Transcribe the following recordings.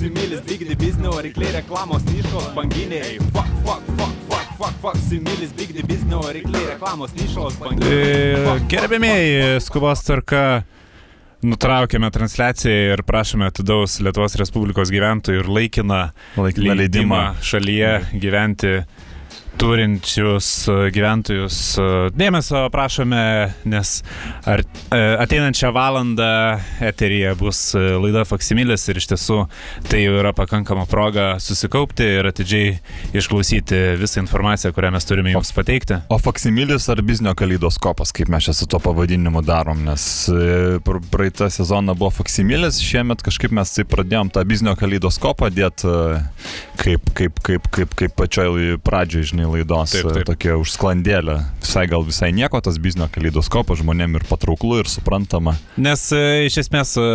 Similis, bigdi biznio, varikliai, reklamos, nišos, banginiai. Fuck, fuck, fuck, fuck, fuck, fuck. Similis, bigdi biznio, varikliai, reklamos, nišos, banginiai. E, Fuck. Gerbėmėjai, skubos tvarka. Nutraukėme transliaciją ir prašome atidaus Lietuvos Respublikos gyventojų ir laikiną Laikiną leidimą. šalyje gyventi turinčius e, gyventojus e, dėmesio prašome, nes ar, e, ateinančią valandą eteryje bus laida Faksimilis ir iš tiesų tai jau yra pakankama proga susikaupti ir atidžiai išklausyti visą informaciją, kurią mes turime jums pateikti. O faksimilis ar biznio kaleidoskopas, kaip mes čia su to pavadinimu darom, nes pr- praeitą sezoną buvo faksimilis, šiemet kažkaip mes tai pradėjom tą biznio kaleidoskopą dėti kaip, kaip, kaip, kaip, kaip pačioj pradžioj, žinai, laidos, Taip, taip, taip. taip. tokia užsklandėlė. Visai gal visai nieko tas biznio kaleidoskopas žmonėm ir patrauklu, ir suprantama. Nes e, iš esmės e,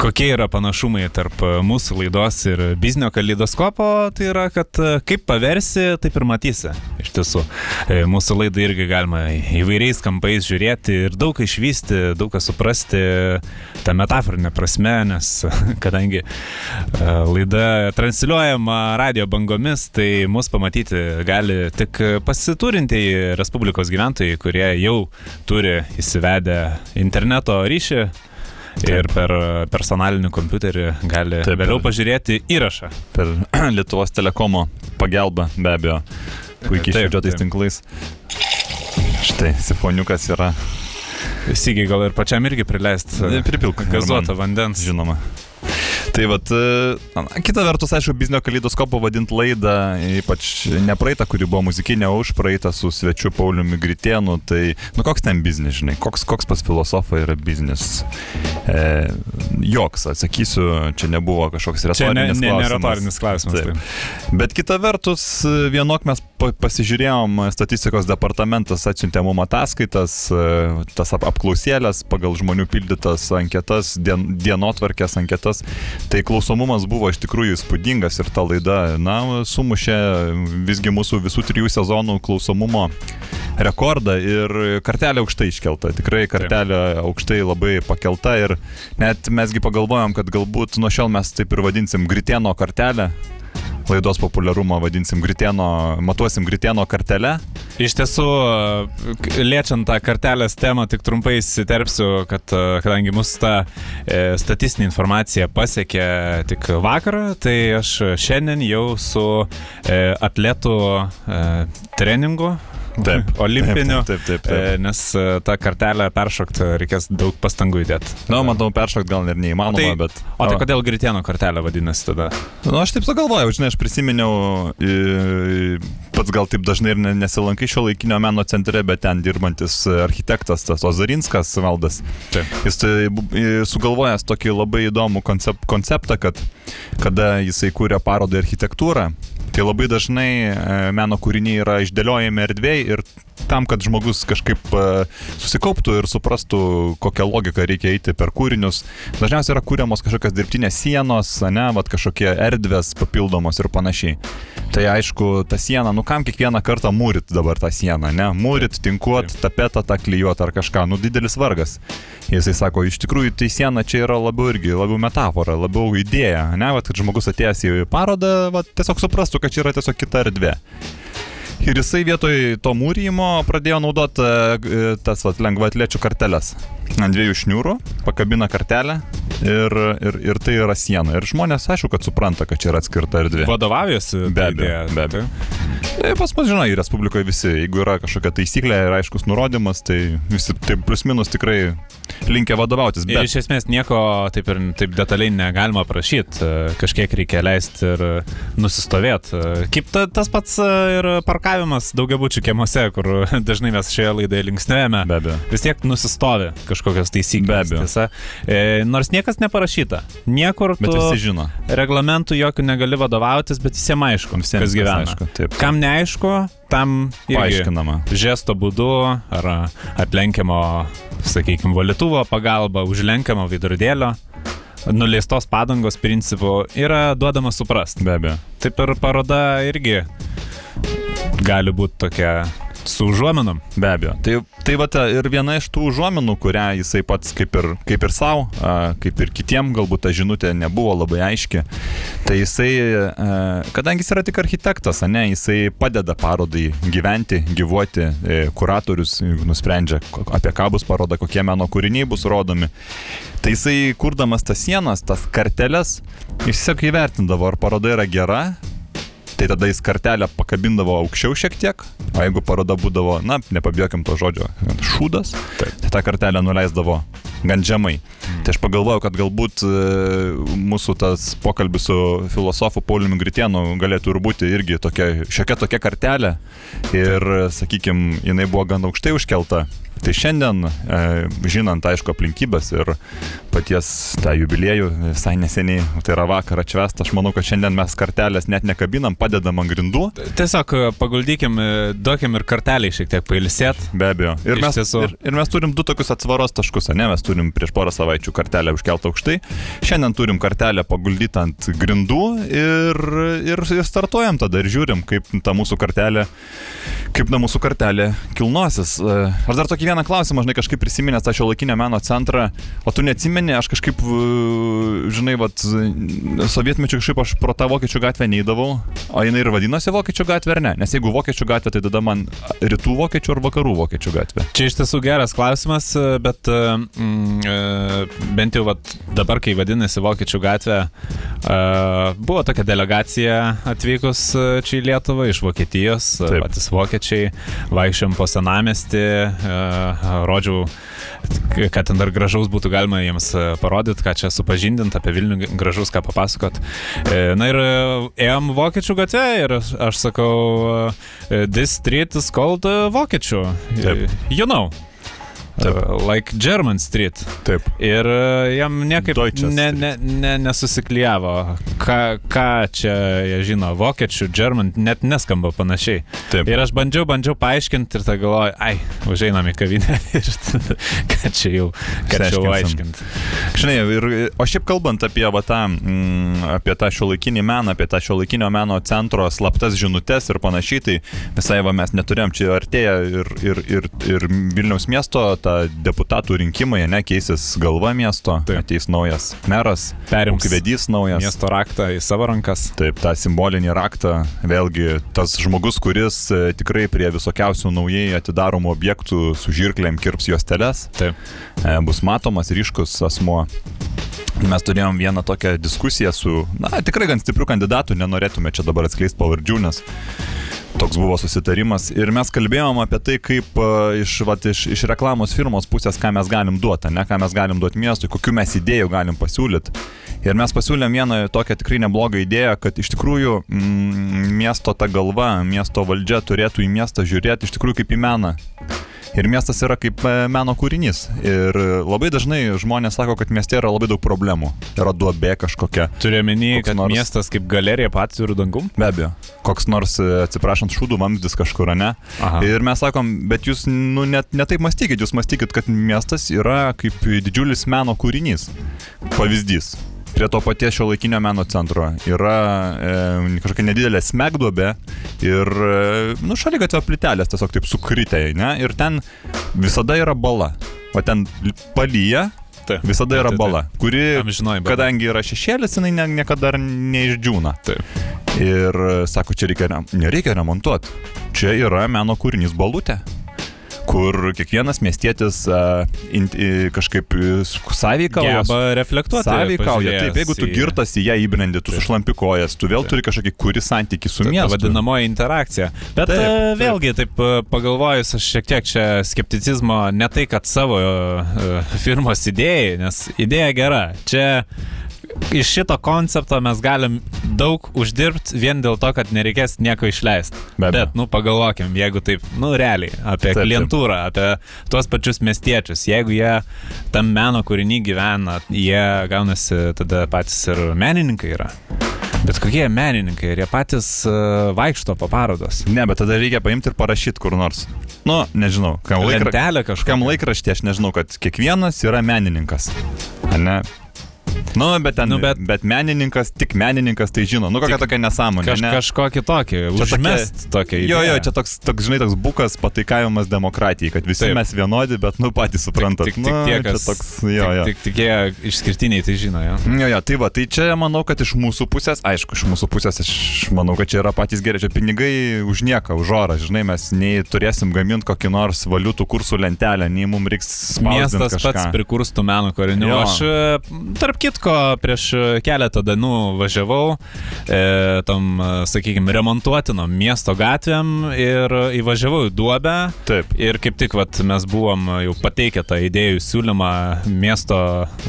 kokie yra panašumai tarp e, mūsų laidos ir biznio kaleidoskopo, tai yra, kad e, kaip paversi, taip ir matysi. Iš tiesų, E, mūsų laidą irgi galima įvairiais kampais žiūrėti ir daug išvysti, daug ką suprasti tą metaforinę prasme, nes kadangi laida transliuojama radio bangomis, tai mus pamatyti gali tik pasiturintieji Respublikos gyventojai, kurie jau turi įsivedę interneto ryšį ir per personalinį kompiuterį gali Taip, vėliau pažiūrėti įrašą. Per Lietuvos telekomo pagalbą, be abejo, puikiai išvedžiotais tinklais. Štai, sifoniukas yra. Sygiai gal ir pačiam irgi prileisti Pripilk gazuotą vandens. Žinoma. Tai vat, e, kita vertus, aišku, biznio kaleidoskopo vadint laidą, ypač nepraeitą, kuri buvo muzikinė, o užpraeitą su svečiu Pauliumi Gritėnu, tai, nu koks ten biznis, žinai, koks, koks pas filosofą yra biznis. E, joks, atsakysiu, čia nebuvo kažkoks ne, retorinis ne, ne klausimas. retorinis klausimas. Taip. taip. Bet kita vertus, vienok mes pa- pasižiūrėjom, statistikos departamentas atsiuntė mum ataskaitas, e, tas ap apklausėlės pagal žmonių pildytas anketas, dien dienotvarkės anketas. Tai klausomumas buvo iš tikrųjų įspūdingas ir ta laida, na, sumušė visgi mūsų visų trijų sezonų klausomumo rekordą ir kartelė aukštai iškelta. Tikrai kartelė aukštai labai pakelta ir net mesgi pagalvojom, kad galbūt nuo šiol mes taip ir vadinsim Gritėno kartelę. Laidos populiarumą vadinsim Gritėno, matuosim Gritėno kartelę. Iš tiesų, liečiant tą kartelės temą, tik trumpai įsiterpsiu, kad e, kadangi mūsų ta e, statistinė informacija pasiekė tik vakar, tai aš šiandien jau su e, atletų e, treningu. Taip, Olimpiniu. Taip, taip, taip. E, taip. nes e, tą kartelę peršokti reikės daug pastangų įdėti. Na, nu, matau, peršokti gal ir neįmanoma, Tai- bet... O tai kodėl Gritėno kartelė vadinasi tada? Na, aš taip sugalvojau, žinai, aš prisiminiau, i, pats gal taip dažnai ir ne- nesilankai šio laikinio meno centre, bet ten dirbantis architektas, tas Ozarinskas valdas. Taip. Jis tai sugalvojęs tokį labai įdomų koncept, konceptą, kad kada jisai kūrė parodą architektūrą, tai labai dažnai e, meno kūriniai yra išdėliojami erdvėje ir tam, kad žmogus kažkaip e, susikauptų ir suprastų, kokią logiką reikia eiti per kūrinius, dažniausiai yra kūriamos kažkokios dirbtinės sienos, ne, vat kažkokie erdvės papildomos ir panašiai. Tai aišku, ta siena, nu kam kiekvieną kartą mūrit dabar tą sieną, ne? Mūrit, tinkuot, tapetą tą klyjuot ar kažką, nu didelis vargas. Jisai sako, iš tikrųjų tai siena čia yra labiau irgi, labiau metafora, labiau idėja, ne, vat, kad žmogus atėjęs į parodą, vat, tiesiog suprastų, kad čia yra tiesiog kita erdvė. Ir jisai vietoj to mūrymo pradėjo naudoti tas vat, lengvatliečių karteles. Ant dviejų šniūrų pakabina kartelę ir, ir, ir tai yra siena. Ir žmonės, aišku, kad supranta, kad čia yra atskirta erdvė. Vadovaujasi? Be ta abejo, be abejo. Tai pas mus, žinai, Respublikoje visi, jeigu yra kažkokia taisyklė ir aiškus nurodymas, tai visi taip plius minus tikrai linkia vadovautis. Ir Bet iš esmės nieko taip ir taip detaliai negalima prašyti, kažkiek reikia leisti ir nusistovėti. Kaip ta, tas pats e, ir parkavimas daugiabučių kiemuose, kur dažnai mes šioje laidoje abejo. Vis tiek nusistovi kažkokios taisyklės. Be abejo. Tiesa, e, nors niekas neparašyta. Niekur Bet visi žino. reglamentų jokių negali vadovautis, bet visiems aišku, Visiems kas gyvena. Aišku, taip. Kam neaišku, tam Paaiškinama. žesto būdu ar atlenkiamo, sakykime, valytuvo pagalba, užlenkiamo veidrodėlio, nuleistos padangos principu yra duodama suprasti. Be abejo. Taip ir paroda irgi gali būti tokia Su užuomenom. Be abejo. Tai, tai va ir viena iš tų užuomenų, kurią jisai pats kaip ir, kaip ir savo, kaip ir kitiem, galbūt ta žinutė nebuvo labai aiški. Tai jisai, kadangi jis yra tik architektas, ne, jisai padeda parodai gyventi, gyvuoti, e, kuratorius nusprendžia, apie ką bus paroda, kokie meno kūriniai bus rodomi. Tai jisai, kurdamas tas sienas, tas karteles, jis tiesiog įvertindavo, ar paroda yra gera, tai tada jis kartelę pakabindavo aukščiau šiek tiek, o jeigu paroda būdavo, na, nepabėgim to žodžio, šūdas, Taip. tai tą kartelę nuleisdavo gan žemai. Mm. Tai aš pagalvojau, kad galbūt e, mūsų tas pokalbis su filosofu Pauliumi Gritienu galėtų ir būti irgi tokia, šiokia tokia kartelė ir, sakykime, jinai buvo gan aukštai užkelta Tai šiandien, e, žinant, aišku, aplinkybės ir paties tą jubiliejų visai neseniai, tai yra vakar atšvest, aš manau, kad šiandien mes kartelės net nekabinam, padedam ant grindų. Tiesiog e, paguldykim, e, duokim ir kartelį šiek tiek pailsėt. Be abejo. Ir mes, tiesų... ir, ir mes turim du tokius atsvaros taškus, ne? Mes turim prieš porą savaičių kartelę užkeltą aukštai, šiandien turim kartelę paguldytą ant grindų ir, ir, ir startuojam tada ir žiūrim, kaip ta mūsų kartelė, kaip ta mūsų kartelė kilnosis. Aš dar tokį vieną vieną klausimą, žinai, kažkaip prisiminęs tą šio laikinio meno centrą, o tu neatsimeni, aš kažkaip, žinai, vat, sovietmečiu kažkaip aš pro tą vokiečių gatvę neįdavau, o jinai ir vadinosi vokiečių gatvė ar ne? Nes jeigu vokiečių gatvė, tai tada man rytų vokiečių ar vakarų vokiečių gatvė. Čia iš tiesų geras klausimas, bet mm, e, bent jau vat, dabar, kai vadinasi vokiečių gatvė, e, buvo tokia delegacija atvykus e, čia į Lietuvą iš Vokietijos, Taip. patys vokiečiai, vaikščiam po senamestį, rodžiau, kad ten dar gražaus būtų galima jiems e, parodyti, ką čia supažindint apie Vilnių, gražus ką papasakot. E, na ir e, ėjom vokiečių gatvę ir aš sakau, this street is called vokiečių. Taip. You know. Taip. Uh, like German Street. Taip. Ir uh, jam niekaip ne, ne, ne, nesusiklyjavo, ką, ką čia jie žino, vokiečių, German, net neskamba panašiai. Taip. Ir aš bandžiau, bandžiau paaiškinti ir tą galvoju, ai, užeinam į kavinę ir ką čia jau, ką čia jau aiškinti. Žinai, ir, o šiaip kalbant apie, va, tą, mm, apie tą šio laikinį meną, apie tą šio laikinio meno centro slaptas žinutės ir panašiai, tai visai va mes neturėjom, čia artėja ir, ir, ir, ir Vilniaus miesto ta deputatų rinkimai, ne, keisis galva miesto, Taip. ateis naujas meras, perims vedys naujas. Miesto raktą į savo rankas. Taip, tą simbolinį raktą, vėlgi tas žmogus, kuris e, tikrai prie visokiausių naujai atidaromų objektų su žirklėm kirps juos teles, Taip. E, bus matomas ryškus asmo. Mes turėjom vieną tokią diskusiją su, na, tikrai gan stipriu kandidatu, nenorėtume čia dabar atskleisti pavardžių, nes Toks buvo susitarimas ir mes kalbėjom apie tai, kaip uh, iš, vat, iš, iš reklamos firmos pusės, ką mes galim duoti, ne ką mes galim duoti miestui, kokiu mes idėjų galim pasiūlyti. Ir mes pasiūlėm vieną tokią tikrai neblogą idėją, kad iš tikrųjų mm, miesto ta galva, miesto valdžia turėtų į miestą žiūrėti iš tikrųjų kaip į meną. Ir miestas yra kaip e, meno kūrinys. Ir labai dažnai žmonės sako, kad mieste yra labai daug problemų. Yra duobė kažkokia. Turiu menį, kad nors... miestas kaip galerija pats ir dangum? Be abejo. Koks nors, e, atsiprašant, šūdų vamzdis kažkur, ne? Aha. Ir mes sakom, bet jūs nu, net netaip mąstykit, jūs mąstykit, kad miestas yra kaip didžiulis meno kūrinys. Pavyzdys prie to paties šio laikinio meno centro yra e, kažkokia nedidelė smegduobė ir, e, nu, šalia gatvė plytelės tiesiog taip sukritę, ne? Ir ten visada yra bala. O ten palyja, Taip, visada yra bala, kuri, Amžinoj, kadangi yra šešėlis, jinai ne, niekada neišdžiūna. Taip. Ir e, sako, čia reikia, nereikia remontuoti. Čia yra meno kūrinys balutė kur kiekvienas miestietis uh, in, uh, kažkaip sąveikauja. Geba reflektuoti. Sąveikauja. Taip, jeigu tu girtas į ją įbrendi, tu sušlampi kojas, tu vėl taip. turi kažkokį kuri santyki su miestu. Vadinamoji interakcija. Bet taip, taip. vėlgi, taip pagalvojus, aš šiek tiek čia skepticizmo, ne tai, kad savo firmos idėjai, nes idėja gera. Čia iš šito koncepto mes galim daug uždirbti vien dėl to, kad nereikės nieko išleisti. Be Bet, nu, pagalvokim, jeigu taip, nu, realiai, apie taip, klientūrą, taip. apie tuos pačius miestiečius, jeigu jie tam meno kūrinį gyvena, jie gaunasi tada patys ir menininkai yra. Bet kokie menininkai, ir jie patys uh, vaikšto po parodos. Ne, bet tada reikia paimti ir parašyti kur nors. Nu, nežinau, kam, laikra... kam laikraštė, aš nežinau, kad kiekvienas yra menininkas. Ne? Nu, bet ten, Nu, bet- bet... menininkas, tik menininkas tai žino. Nu, kokia Tik tokia nesąmonė. Kaž, ne? kažkokį tokį, užmest tokią Jo, jo, čia toks, toks, žinai, toks bukas pataikavimas demokratijai, kad visi Taip. Mes vienodi, bet, nu, patys suprantat. Tik, tik, tik tie, kas toks, jo, jo. Tik, tik tie išskirtiniai tai žino, jo. Jo, jo, tai va, tai čia manau, kad iš mūsų pusės, aišku, iš mūsų pusės aš manau, kad čia yra patys geri, čia pinigai už nieką, už orą, žinai, mes nei turėsim gaminti kokį nors valiutų kursų lentelę, nei mums reiks Miestas kažką. pats prikurstų meno kūrinių. Aš, e, tarp kitko, prieš keletą dienų važiavau e, tam, sakykime, remontuotinom miesto gatvėm ir įvažiavau į duobę. Taip. Ir kaip tik vat, mes buvom jau pateikę tą idėjų siūlymą miesto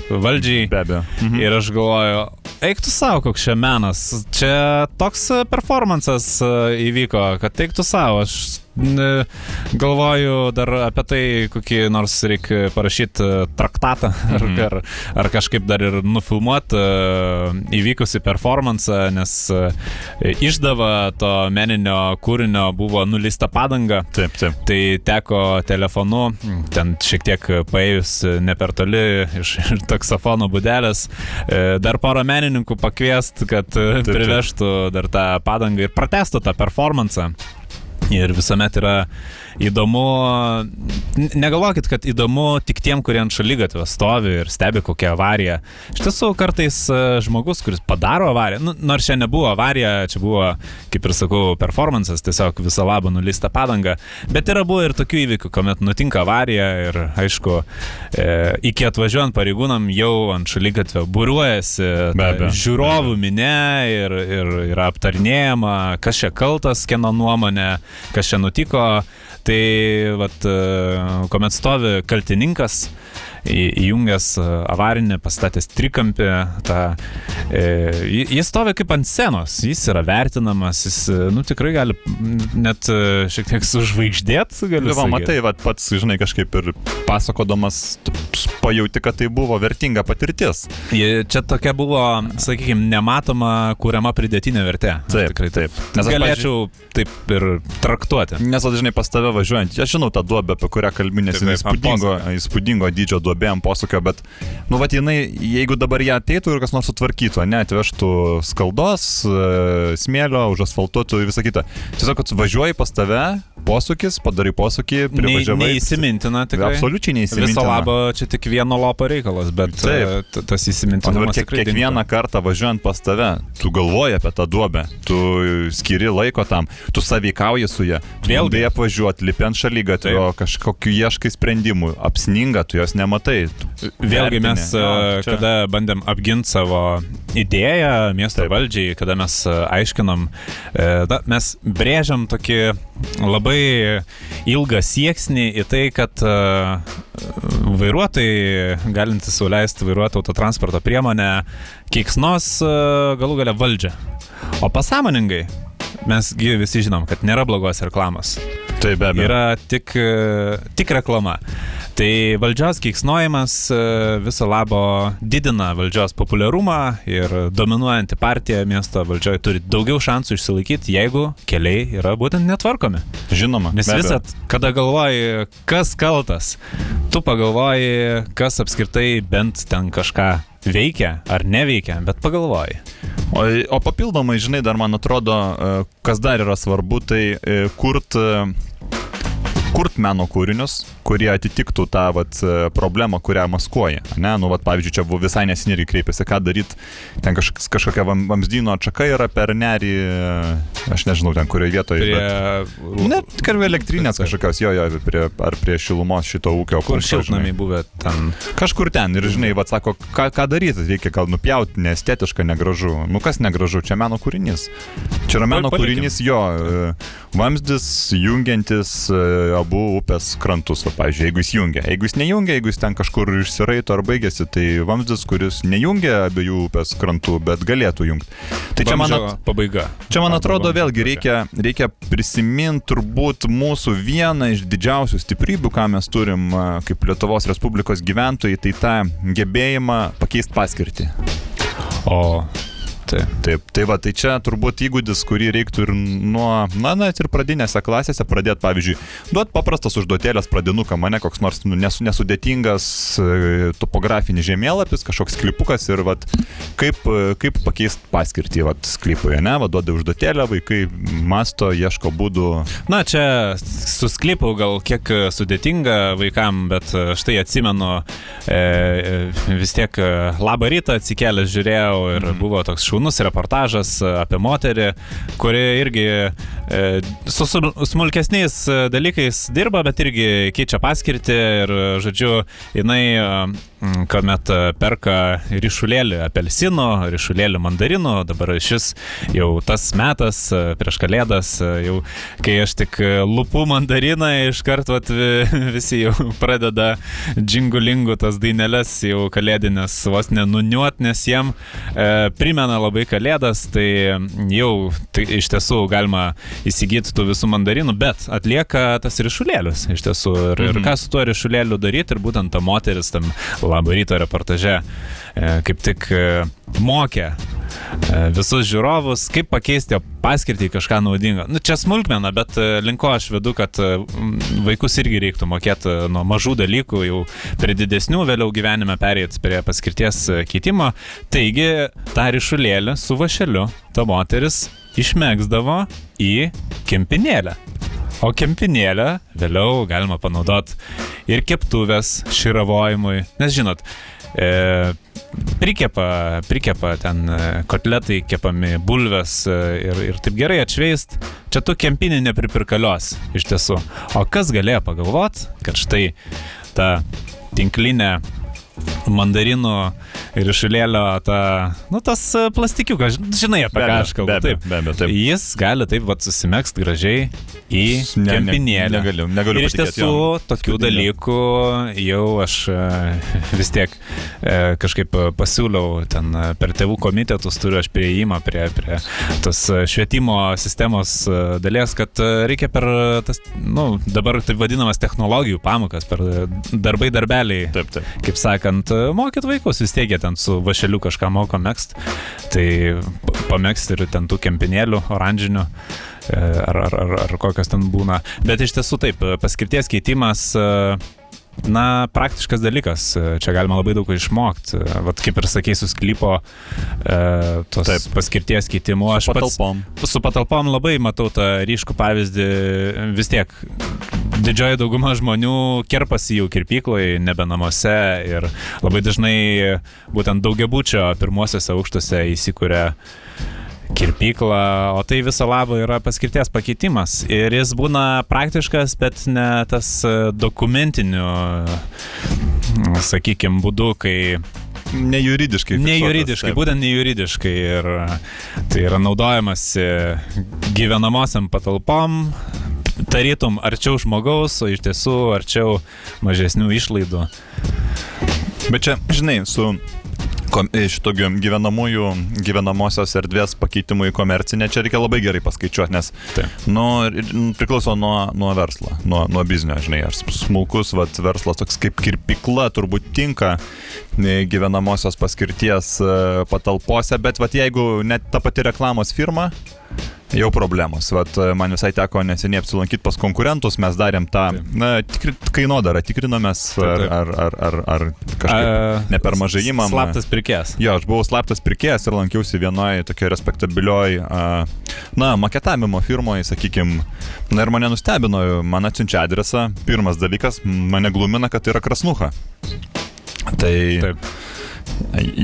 valdžiai. Be abejo. Mhm. Ir aš galvoju, eik tu savo, koks čia menas. Čia toks e, performances e, įvyko, kad eik tu savo. Aš galvoju dar apie tai, kokį nors reikia parašyti traktatą ar, Mhm. ar, ar kažkaip dar ir nufilmuoti įvykusi performance, nes e, išdava to meninio kūrinio buvo nuleista padanga. Taip, taip. Tai teko telefonu, ten šiek tiek paėjus ne per toli iš, iš taksofono būdelės, e, dar porą menininkų pakviest, kad e, taip. privežtų dar tą padangą ir pratestų tą performansą. Ir visuomet yra įdomu, negalvokit, kad įdomu tik tiem, kurie ant šalygatvio stovi ir stebi kokią avariją. Iš tiesų, kartais e, žmogus, kuris padaro avariją, nu, nors čia nebuvo avarija, čia buvo, kaip ir sakau, performances, tiesiog visą labą nuleista padanga, bet yra buvo ir tokių įvykių, kuomet nutinka avarija ir, aišku, e, iki atvažiuojant pareigūnam jau ant šalygatvio būriuojasi ta žiūrovų minė ir, ir yra aptarnėjama, kas čia kaltas, kieno nuomonė, kas čia nutiko. Tai, vat, e, kuomet stovi kaltininkas, įjungęs e, avarinį, pastatęs trikampį, tą, e, ji- jis stovi kaip ant scenos, jis yra vertinamas, jis, e, nu, tikrai gali net e, šiek tiek sužvaigždėt, sakyti. matai, va, pats, žinai, kažkaip ir pasakodamas, pajauti, kad tai buvo vertinga patirtis. Čia tokia buvo, sakykime, nematoma kūriama pridėtinė vertė. Taip, tikrai taip. Nes galėčiau taip ir traktuoti. Nes, va, žinai, pas tave važiuojant, aš žinau tą duobę, apie kurią kalbinės, įspūdingo, įspūdingo dydžio duobė ant posūkio, bet, nu, va, jinai, jeigu dabar ją ateitų ir kas nors sutvarkytų, ne, atvežtų skaldos, e, smėlio, užasfaltuotų ir visą kitą. Tiesiog, kad važiuoji pas tave, posūkis, padarai posūkį, privažiavai. neįsimintina tikrai. Absoliučiai neįsimintina. Viso labo čia tik vieno lopo reikalas, bet Taip. e, t- tas įsimintinumas kiek, kiekvieną kartą važiuojant pas tave, tu galvoji apie tą duobę, tu skiri laiko tam, tu saveikauji su ją, Vėlgi. apvažiuoti, lipi ant šalygatvio, kažkokiu ieškai sprendimų, apsninga, tu jos nematai. Tu Vėlgi mes, Jo, e, čia- kada bandėm apginti savo idėją miesto Taip. valdžiai, kada mes e, aiškinam, e, da, mes brėžiam tokį labai ilgą sieksnį į tai, kad e, vairuotojai, galintys suleisti vairuoti autotransporto priemonę, keiksnos e, galų gale valdžią. O pasąmoningai mesgi visi žinom, kad nėra blogos reklamos. Taip, be abejo. Yra tik, e, tik reklama. Tai valdžios keiksnojimas e, viso labo didina valdžios populiarumą ir dominuojanti partija miesto valdžioje turi daugiau šansų išsilaikyti, jeigu keliai yra būtent netvarkomi. Žinoma. Nes visat, kada galvoji, kas kaltas, tu pagalvoji, kas apskritai bent ten kažką veikia ar neveikia, bet pagalvoji. O, o papildomai, žinai, dar man atrodo, e, kas dar yra svarbu, tai e, kurt, kurt meno kūrinius, kurie atitiktų tą vat, e, problemą, kurią maskuoja. Ne, nu, vat, pavyzdžiui, čia buvo visai nesiniai kreipėsi, ką daryti, ten kažkoks, kažkokia vam- vamzdyno atšaka yra per nerį, aš nežinau, ten kurioje vietoje. Prie... Bet... Net karvė elektrinės kažkokios, jo, jo, prie, ar prie šilumos šito ūkio. Kur šiltnamiai buvę ten. Kažkur ten ir žinai, va sako, ką, ką daryti, reikia gal nupjauti, neestetiška, negražu. Nu kas negražu, čia meno kūrinys. Čia yra meno Palikim. kūrinys, jo, e, vamzdis jungiantis e, abu upės krantus, pavyzdžiui, jeigu jis jungia. Jeigu jis nejungia, jeigu jis ten kažkur išsiraito ar baigėsi, tai vamzdis, kuris nejungia abiejų upės krantų, bet galėtų jungti. Tai čia man, at, pabaiga. čia man atrodo vėlgi reikia, reikia prisiminti turbūt mūsų vieną iš didžiausių stiprybių, ką mes turim kaip Lietuvos Respublikos gyventojai, tai tą gebėjimą pakeisti paskirtį. O Taip. Taip, tai va, tai čia turbūt įgūdis, kurį reiktų ir nuo, na, net ir pradinėse klasėse pradėti, pavyzdžiui, duot paprastas užduotėlės pradinuką, mane koks nors nu, nesu, nesudėtingas e, topografinis žemėlapis, kažkoks klipukas ir va, kaip, e, kaip pakeisti paskirtį, va, sklypoje, ne, va, duoda užduotėlę, vaikai masto, ieško būdų. Na, čia su sklypu gal kiek sudėtinga vaikam, bet e, štai atsimenu, e, e, vis tiek e, labą rytą atsikėlęs žiūrėjau ir Mhm. buvo toks šaunus reportažas apie moterį, kuri irgi su su- smulkesniais e, dalykais dirba, bet irgi keičia paskirtį ir, e, žodžiu, jinai, e, kuomet e, perka ryšulėlį apelsino, ryšulėlį mandarinų, dabar šis jau tas metas e, prieš kalėdas, e, jau kai aš tik e, lupu mandariną, iš karto visi jau pradeda džingulingų tas dainelės jau kalėdinės vos nenuniuot, nes jiem e, primena labai kalėdas, tai jau tai iš tiesų galima įsigyti tų visų mandarinų, bet atlieka tas ryšulėlius iš tiesų. Ir, mhm. ir ką su tuo ryšulėliu daryti, ir būtent ta moteris tam labą ryto reportaže e, kaip tik e, mokė e, visus žiūrovus, kaip pakeisti paskirtį į kažką naudingo. Nu, čia smulkmena, bet linko aš vedu, kad vaikus irgi reiktų mokėti nuo mažų dalykų, jau prie didesnių, vėliau gyvenime perėti prie paskirties keitimo. Taigi, tą ryšulėlį su vašeliu ta moteris išmėgsdavo į kempinėlę. O kempinėlę vėliau galima panaudoti ir keptuvės širavojimui. Nes žinot, e, prikepa, prikepa ten e, kotletai kepami, bulves e, ir, ir taip gerai atšveist. Čia tu kempinį nepripirkalios iš tiesų. O kas galėjo pagalvot, kad štai ta tinklinė mandarinų ir išulėlio ta, nu tas e, plastikiukas, žinai apie ką aš kalbu. be Taip. be abejo, taip. Jis gali taip pat susimėgsti gražiai į Ne, ne, kempinėlę. negaliu- negaliu Ir iš tiesų tokių dalykų jau aš e, vis tiek e, kažkaip pasiūliau ten per tėvų komitetus, turiu aš prieimą prie, prie tos švietimo sistemos dalies, kad reikia per tas, nu, dabar taip vadinamas technologijų pamokas, per darbai darbeliai Taip, taip. kaip sakant, mokyt vaikus, vis tiek jie ten su vašeliu kažką moko mėgst, tai pamėgst ir ten tų kempinėlių oranžinių. e, Ar, ar, ar, ar kokios ten būna. Bet iš tiesų taip, paskirties keitimas, e, na, praktiškas dalykas. Čia galima labai daug ko išmokti. Vat kaip ir sakei, su sklypo e, tos Taip. paskirties keitimu. Aš pats, Patalpom. su patalpom labai matau tą ryškų pavyzdį. Vis tiek didžioji dauguma žmonių kerpasi jau kirpykloje, nebe namuose ir labai dažnai būtent daugiabučio pirmuosiuose aukštuose įsikūrė kirpykla, o tai viso labo yra paskirties pakeitimas. Ir jis būna praktiškas, bet ne tas e, dokumentiniu, sakykime, būdu, kai Nejuridiškai. Nejuridiškai, būtent nejuridiškai. Ir tai yra naudojamas gyvenamosiam patalpom, tarytum arčiau žmogaus, o iš tiesų arčiau mažesnių išlaidų. Bet čia, žinai, su šito gy- gyvenamųjų, gyvenamosios erdvės pakeitimų į komercinę, čia reikia labai gerai paskaičiuoti, nes Taip. nu, nu, priklauso nuo, nuo verslo, nuo, nuo biznio, žinai, ar smulkus vat, verslas toks kaip kirpikla turbūt tinka e, gyvenamosios paskirties e, patalpose, bet vat, jeigu net ta pati reklamos firma, Jau problemos. Vat, e, man visai teko neseniai apsilankyti pas konkurentus, mes darėm tą na, tikri, kainodarą, tikrinomės, ar, ar, ar, ar, ar kažkaip ne per mažai įmama. Slaptas pirkės. Jo, aš buvau slaptas pirkėjas ir lankiausi vienoje tokioje respektabilioj, na, maketavimo firmoje, sakykime. Na ir mane nustebino, man atsiunčia adresą. Pirmas dalykas, mane glumina, kad tai yra krasnuha. Tai Taip.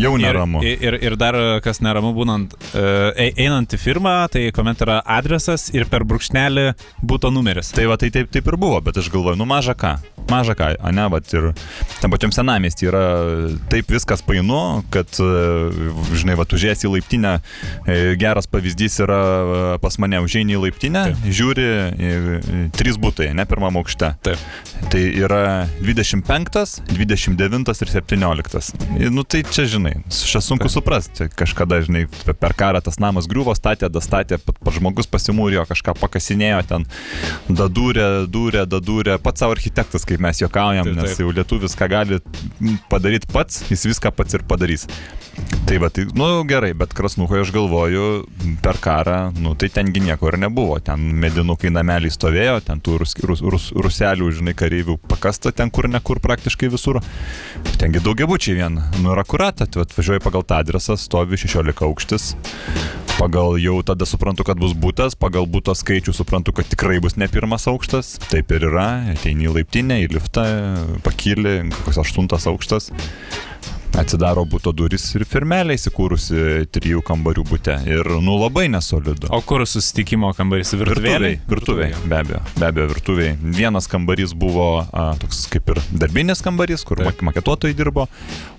Jau neramu. Ir, ir, ir dar kas neramu būnant, e, einant į firmą, tai kuomet yra adresas ir per brūkšnelį būto numeris. Tai va, tai taip, taip ir buvo, bet aš galvoju, nu maža ką, maža ką, o ne, va, ir tam pačiam senamestį yra taip viskas painu, kad, e, žinai, va, užėjęs į laiptinę, e, geras pavyzdys yra e, pas mane užėjai į laiptinę, Taip. žiūri, e, e, trys būtai, ne pirmam aukšte. Taip. Tai yra 25, 29 ir 17. Ir, Nu tai tai čia žinai, čia sunku Taip. suprasti. Kažkada, žinai, per karą tas namas griuvo, statė, dastatė, pats žmogus pasimūrėjo, kažką pakasinėjo ten, dadūrė, dūrė, dadūrė, pats savo architektas, kaip mes juokaujam, Taip, nes taip. jau lietuvis ką gali padaryti pats, jis viską pats ir padarys. Tai va, tai, nu gerai, bet krasnukoje aš galvoju, per karą, nu tai tengi nieko ir nebuvo. Ten medinukai nameliai stovėjo, ten tų rus, rus, rus, ruselių, žinai, kareivių pakasta ten kur nekur praktiškai visur. Tengi daugiabučiai vien. Nu ir akurat, tai atvažiuoju pagal tą adresą, stovi 16 aukštis. Pagal jau tada suprantu, kad bus būtas, pagal būto skaičių suprantu, kad tikrai bus ne pirmas aukštas. Taip ir yra, ateini į laiptinę, į liftą, pakyli, koks aštuntas aukštas. Atsidaro būto duris ir firmelė įsikūrusi trijų kambarių būte. Ir nu labai nesolidu. O kur susitikimo kambarys? Virtuvėliai? Virtuviai, be abejo, be abejo, virtuviai. Vienas kambarys buvo a, toks kaip ir darbinis kambarys, kur Taip. mak maketuotojai dirbo,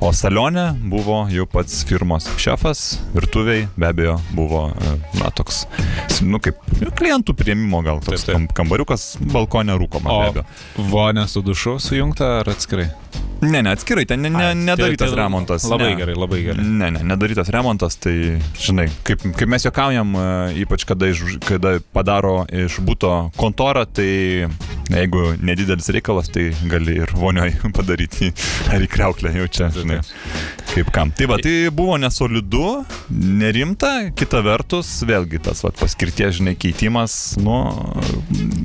o salone buvo jau pats firmos šefas, virtuviai be abejo buvo, a, na, toks, nu, kaip klientų prieimimo gal toks Taip, taip. kam- kambariukas balkonė rūkoma, O vonė su dušu sujungta ar atskirai? Ne, ne, atskirai, ten ne, ne, nedarytas tai- tai remontas. Labai ne. gerai, labai gerai. Ne, ne, nedarytas remontas, tai, žinai, kaip, kaip mes juokaujam, e, ypač kada, iš, kada padaro iš būto kontorą, tai jeigu nedidelis reikalas, tai gali ir vonioj padaryti ar į kreuklę jau čia, žinai, kaip kam. Tai va, tai buvo nesolidu, nerimta, kita vertus, vėlgi tas va, paskirties, žinai, keitimas, nu,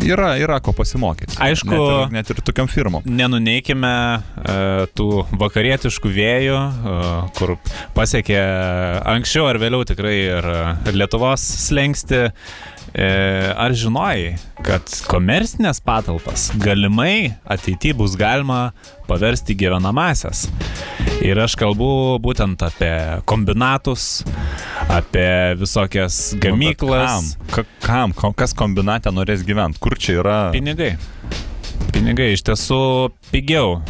yra, yra ko pasimokyti. Aišku- net ir, net ir tokiam firmom. Nenuneikime tų vakarietiškų vėjų, e, kur pasiekė anksčiau ar vėliau tikrai ir, Lietuvos slengsti. E, ar žinojai, kad komercinės patalpas galimai ateityje bus galima paversti gyvenamasias? Ir aš kalbu būtent apie kombinatus, apie visokias gamyklas. Nu, Kam? Ka- kam? Kas kombinate norės gyventi? Kur čia yra? Pinigai. Pinigai iš tiesų pigiau.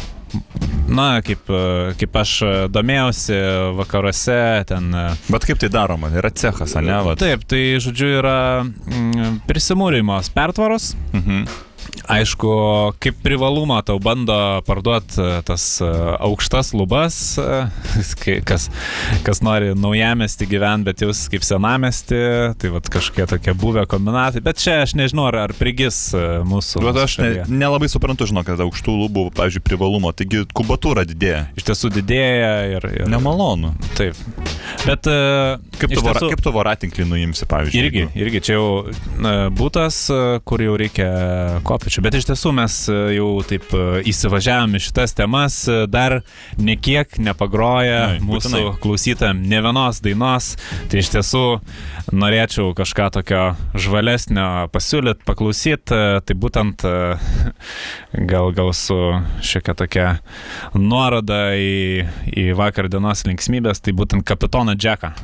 Na, kaip, e, kaip aš e, domėjausi vakaruose, ten... e, Bet kaip tai daroma? Yra cechas, ne? Vat. Taip, tai žodžiu yra mm, prisimūrimos pertvaros. Mhm. Aišku, kaip privalumą tau bando parduoti tas e, aukštas lubas, e, kas, kas nori naujamesti gyventi, bet jūs kaip senamesti, tai vad kažkokie tokie buvę kombinatai. Bet čia aš nežinau, ar, ar prigis e, mūsų. Bet aš ne, nelabai suprantu, žinau, kad aukštų lubų, pavyzdžiui, privalumo. Taigi kubatūra didėja. Iš tiesų didėja ir... ir Nemalonu. Taip. Bet... e, Kaip tu, vora, tiesų- kaip tu voratinklį nuimsi, pavyzdžiui? Irgi, jeigu- irgi čia jau būtas, e, kur jau reikia kopiečių. Bet iš tiesų mes e, jau taip e, įsivažiavome šitas temas, e, dar nekiek nepagroja Ai, mūsų būtinai. klausytam ne vienos dainos. Tai iš tiesų norėčiau kažką tokio žvalesnio pasiūlyti, paklausyti. Tai būtent gal, gal su šiokia tokia nuoroda į, į vakar dienos linksmybės, tai būtent kapitoną Džeką.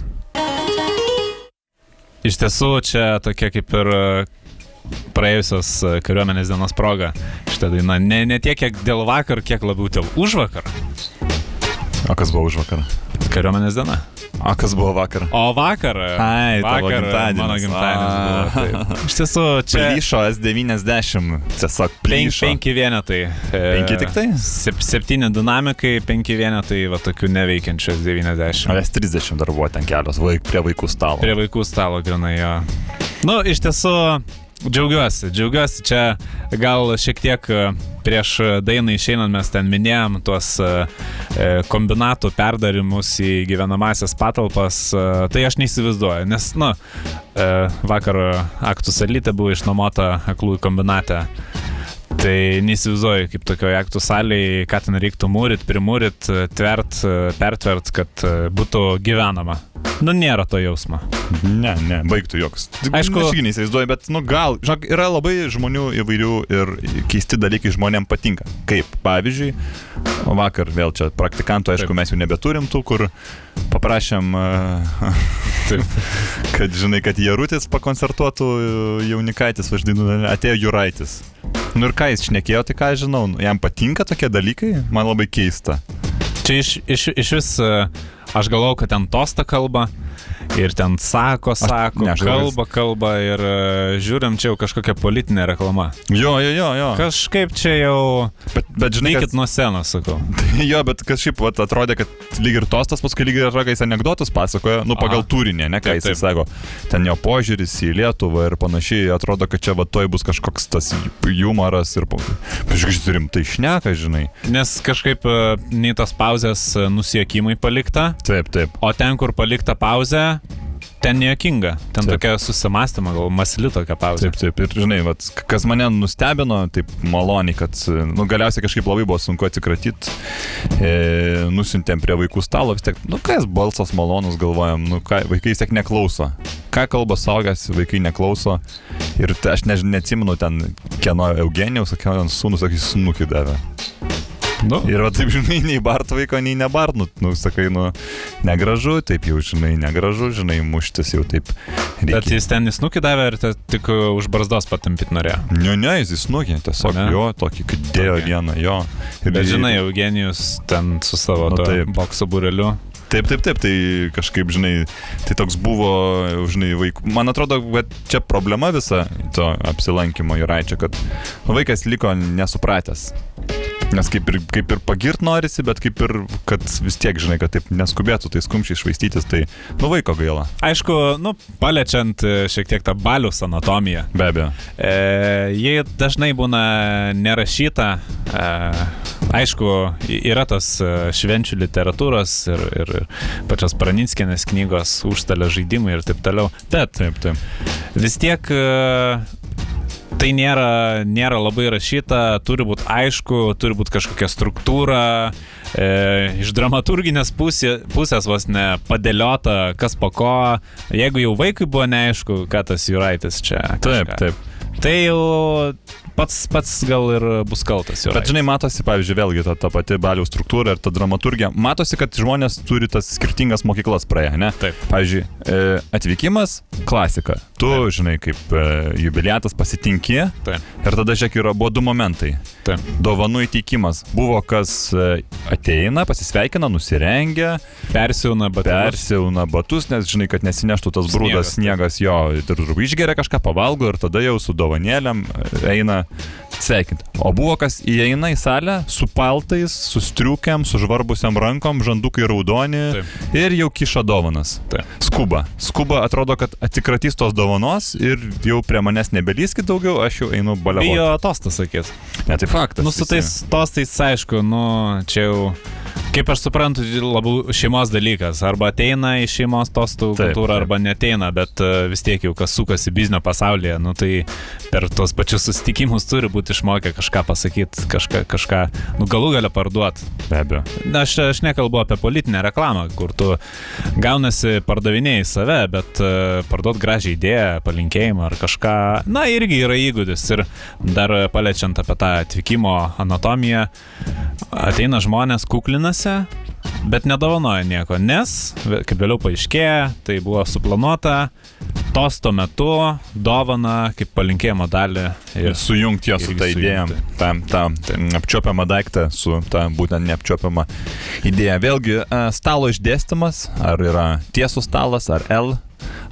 Iš tiesų, čia tokia kaip ir praėjusios e, kariuomenės dienos proga šitą dainą. Ne, ne tiek, kiek dėl vakar, kiek labiau dėl už vakar. O kas buvo už vakarą? Kariuomenės diena. O kas buvo vakar? O vakar. Ai, tavo vakar gimtadienis. Mano gimtadienis buvo. A. taip. Iš tiesų, čia Plyšo S90. Tiesiog plyšo. penki vienetai. E, Penki tik tai? Sep, septyni dinamikai, penki vienetai, va tokių neveikiančių O 90. S30 dar buvo ten kelios vaik, prie vaikų stalo. Prie vaikų stalo grinai jo. Nu, iš tiesų, džiaugiuosi, džiaugiuosi. Čia gal šiek tiek e, prieš dainą išeinant mes ten minėjom tuos e, e, kombinatų perdarimus į gyvenamasias patalpas. e, Tai aš neįsivaizduoju, nes, nu, e, vakar aktų salytė buvo išnuomota aklųjų kombinate. Tai neįsivaizduoju, kaip tokioje aktų salėje, ką ten reiktų mūrit, primūrit, tvert, pertvert, kad e, būtų gyvenama. Nu, nėra to jausmo. Ne, ne, baigtų joks. Aišku- aš irgi neįsivaizduoju, bet, nu, gal, žinok, yra labai žmonių įvairių ir keisti dalykai žmonėm patinka. Kaip, pavyzdžiui, vakar vėl čia praktikantų, aišku, Taip. mes jau nebeturim tų, kur paprašėm, e, kad, žinai, kad Jarutis pakoncertuotų e, jaunikaitis, aš dainu, atėjo Juraitis. Nu ir ką jis šnekėjo, tai ką žinau, nu, jam patinka tokie dalykai, man labai keista. Čia iš, iš, iš vis e, aš galvau, kad ten tosta kalba. Ir ten sako, sako, ne, aš kalba, kalba ir e, žiūrim, čia jau kažkokia politinė reklama. Jo, jo, jo, jo. Kažkaip čia jau... Bet, bet žinai, kad, nuo senos, sakau. jo, bet kažkaip vat, atrodė, kad lyg ir tostas paskui lyg ir ragais anegdotus pasakoja, nu pagal Aha. turinį, ne ką taip. sako. Ten jo požiūris į Lietuvą ir panašiai, atrodo, kad čia va toj bus kažkoks tas humoras ir... Kažkaip rimtai šneka, žinai. Nes kažkaip e, nei tos pauzės e, nusiekimai palikta, Taip, taip. o ten, kur palikta pauzė, ten nejuokinga. Ten Taip. tokia susimastyma, gal masli tokia pauzė. Taip, taip. Ir žinai, vat, kas mane nustebino, taip maloniai, kad nu, galiausiai kažkaip labai buvo sunku atsikratyti. E, nusintėm prie vaikų stalo, vis tiek, nu kas, balsas malonus, galvojam, nu ką, vaikai vis tiek neklauso. Ką kalba saugęs, vaikai neklauso. Ir aš než, neatsimenu ten, kieno Eugenijos, kieno sūnus, sakys, snukį davė. Nu, Ir va taip, žinai, nei bart vaiko, nei nebart, nu, nu sakai, nu, negražu, taip jau, žinai, negražu, žinai, muštis jau taip. bet Reikia. jis ten įsnukį davė ir tik e, už barzdos patampyti norėjo. Ne, ne, jis įsnukė, tiesiog Ane? jo, tokį, kad dėjo Tokį. vieną, jo. Ir Bet žinai, Eugenijus ten su savo Nu, nu, bokso bureliu. Taip, taip, taip, tai kažkaip, žinai, tai toks buvo, žinai, vaikų. Man atrodo, kad čia problema visa to apsilankimo Juraičio, kad nu, vaikas liko nesupratęs. Nes kaip ir, kaip ir pagirt norisi, bet kaip ir, kad vis tiek, žinai, kad taip neskubėtų tai skumščiai švaistytis, tai, nu, vaiko gaila. Aišku, nu, paliečiant e, šiek tiek tą balius anatomiją. Be abejo. E, ji dažnai būna nerašyta. E, aišku, yra tos e, švenčių literatūros ir, ir, pačios Praninskienės knygos, užstalio žaidimai ir taip toliau. Bet Taip, taip. vis tiek e, tai nėra, nėra labai rašyta, turi būti aišku, turi būti kažkokia struktūra. E, iš dramaturginės pusė, pusės vos ne padėliota, kas po ko. Jeigu jau vaikui buvo neaišku, ką tas Juraitis čia. Taip, kažką. taip. Tai jau pats, pats gal ir bus kaltas. Bet Juraitis. žinai, matosi, pavyzdžiui, vėlgi ta, ta pati baliaus struktūra ir ta dramaturgija. Matosi, kad žmonės turi tas skirtingas mokyklas praėję, ne? Taip. Pavyzdžiui, e, atvykimas - klasika. Tu, Taip. žinai, kaip e, jubiliatas pasitinki Taip, ir tada, žiūrėk, yra buvo du momentai. taip. Dovanų įteikimas. Buvo kas e, ateina, pasisveikina, nusirengia, Persiūna, bet persiauna batus, nes žinai, kad nesineštų tas brūdas, Sniegas, sniegas jo, ir išgeria kažką, pavalgo ir tada jau su dovanėlėm e, eina sveikinti. O buvo kas įeina į salę su paltais, su striukiam, su žvarbusiam rankom, žandukai raudoni Taip. ir jau kiša dovanas. Taip. Skuba. Skuba atrodo, kad atsikratys tos dovanos ir jau prie manęs nebelyskit daugiau, aš jau einu baliavoti. Bijo tostas sakyt. Ne, tai faktas. Nu, su tais tostais, aišku, nu, čia jau, kaip aš suprantu, labiau šeimos dalykas. Arba ateina į šeimos tostų taip. arba neteina, bet e, vis tiek jau kas sukasi biznio pasaulyje, nu, tai per tuos pačius susitikimus turi būti išmokę kažką pasakyti, kažką, kažką, nu, galų galę parduoti. Be abejo. Na, aš, aš nekalbu apie politinę reklamą, kur tu gaunasi pardavinėjai save, bet uh, parduot gražią idėją, palinkėjimą ar kažką, na, irgi yra įgūdis. Ir dar e, paliečiant apie tą atvykimo anatomiją, ateina žmonės kuklinasi. Bet nedovanoja nieko, nes, kaip vėliau paaiškėja, tai buvo suplanuota tosto metu dovana kaip palinkėjimo dalį. Ir sujungti jo su ta idėja, sujungti. tą, tą apčiopiamą daiktą su tą būtent neapčiopiamą idėją. Vėlgi, e, stalo išdėstymas, ar yra tiesų stalas, ar L,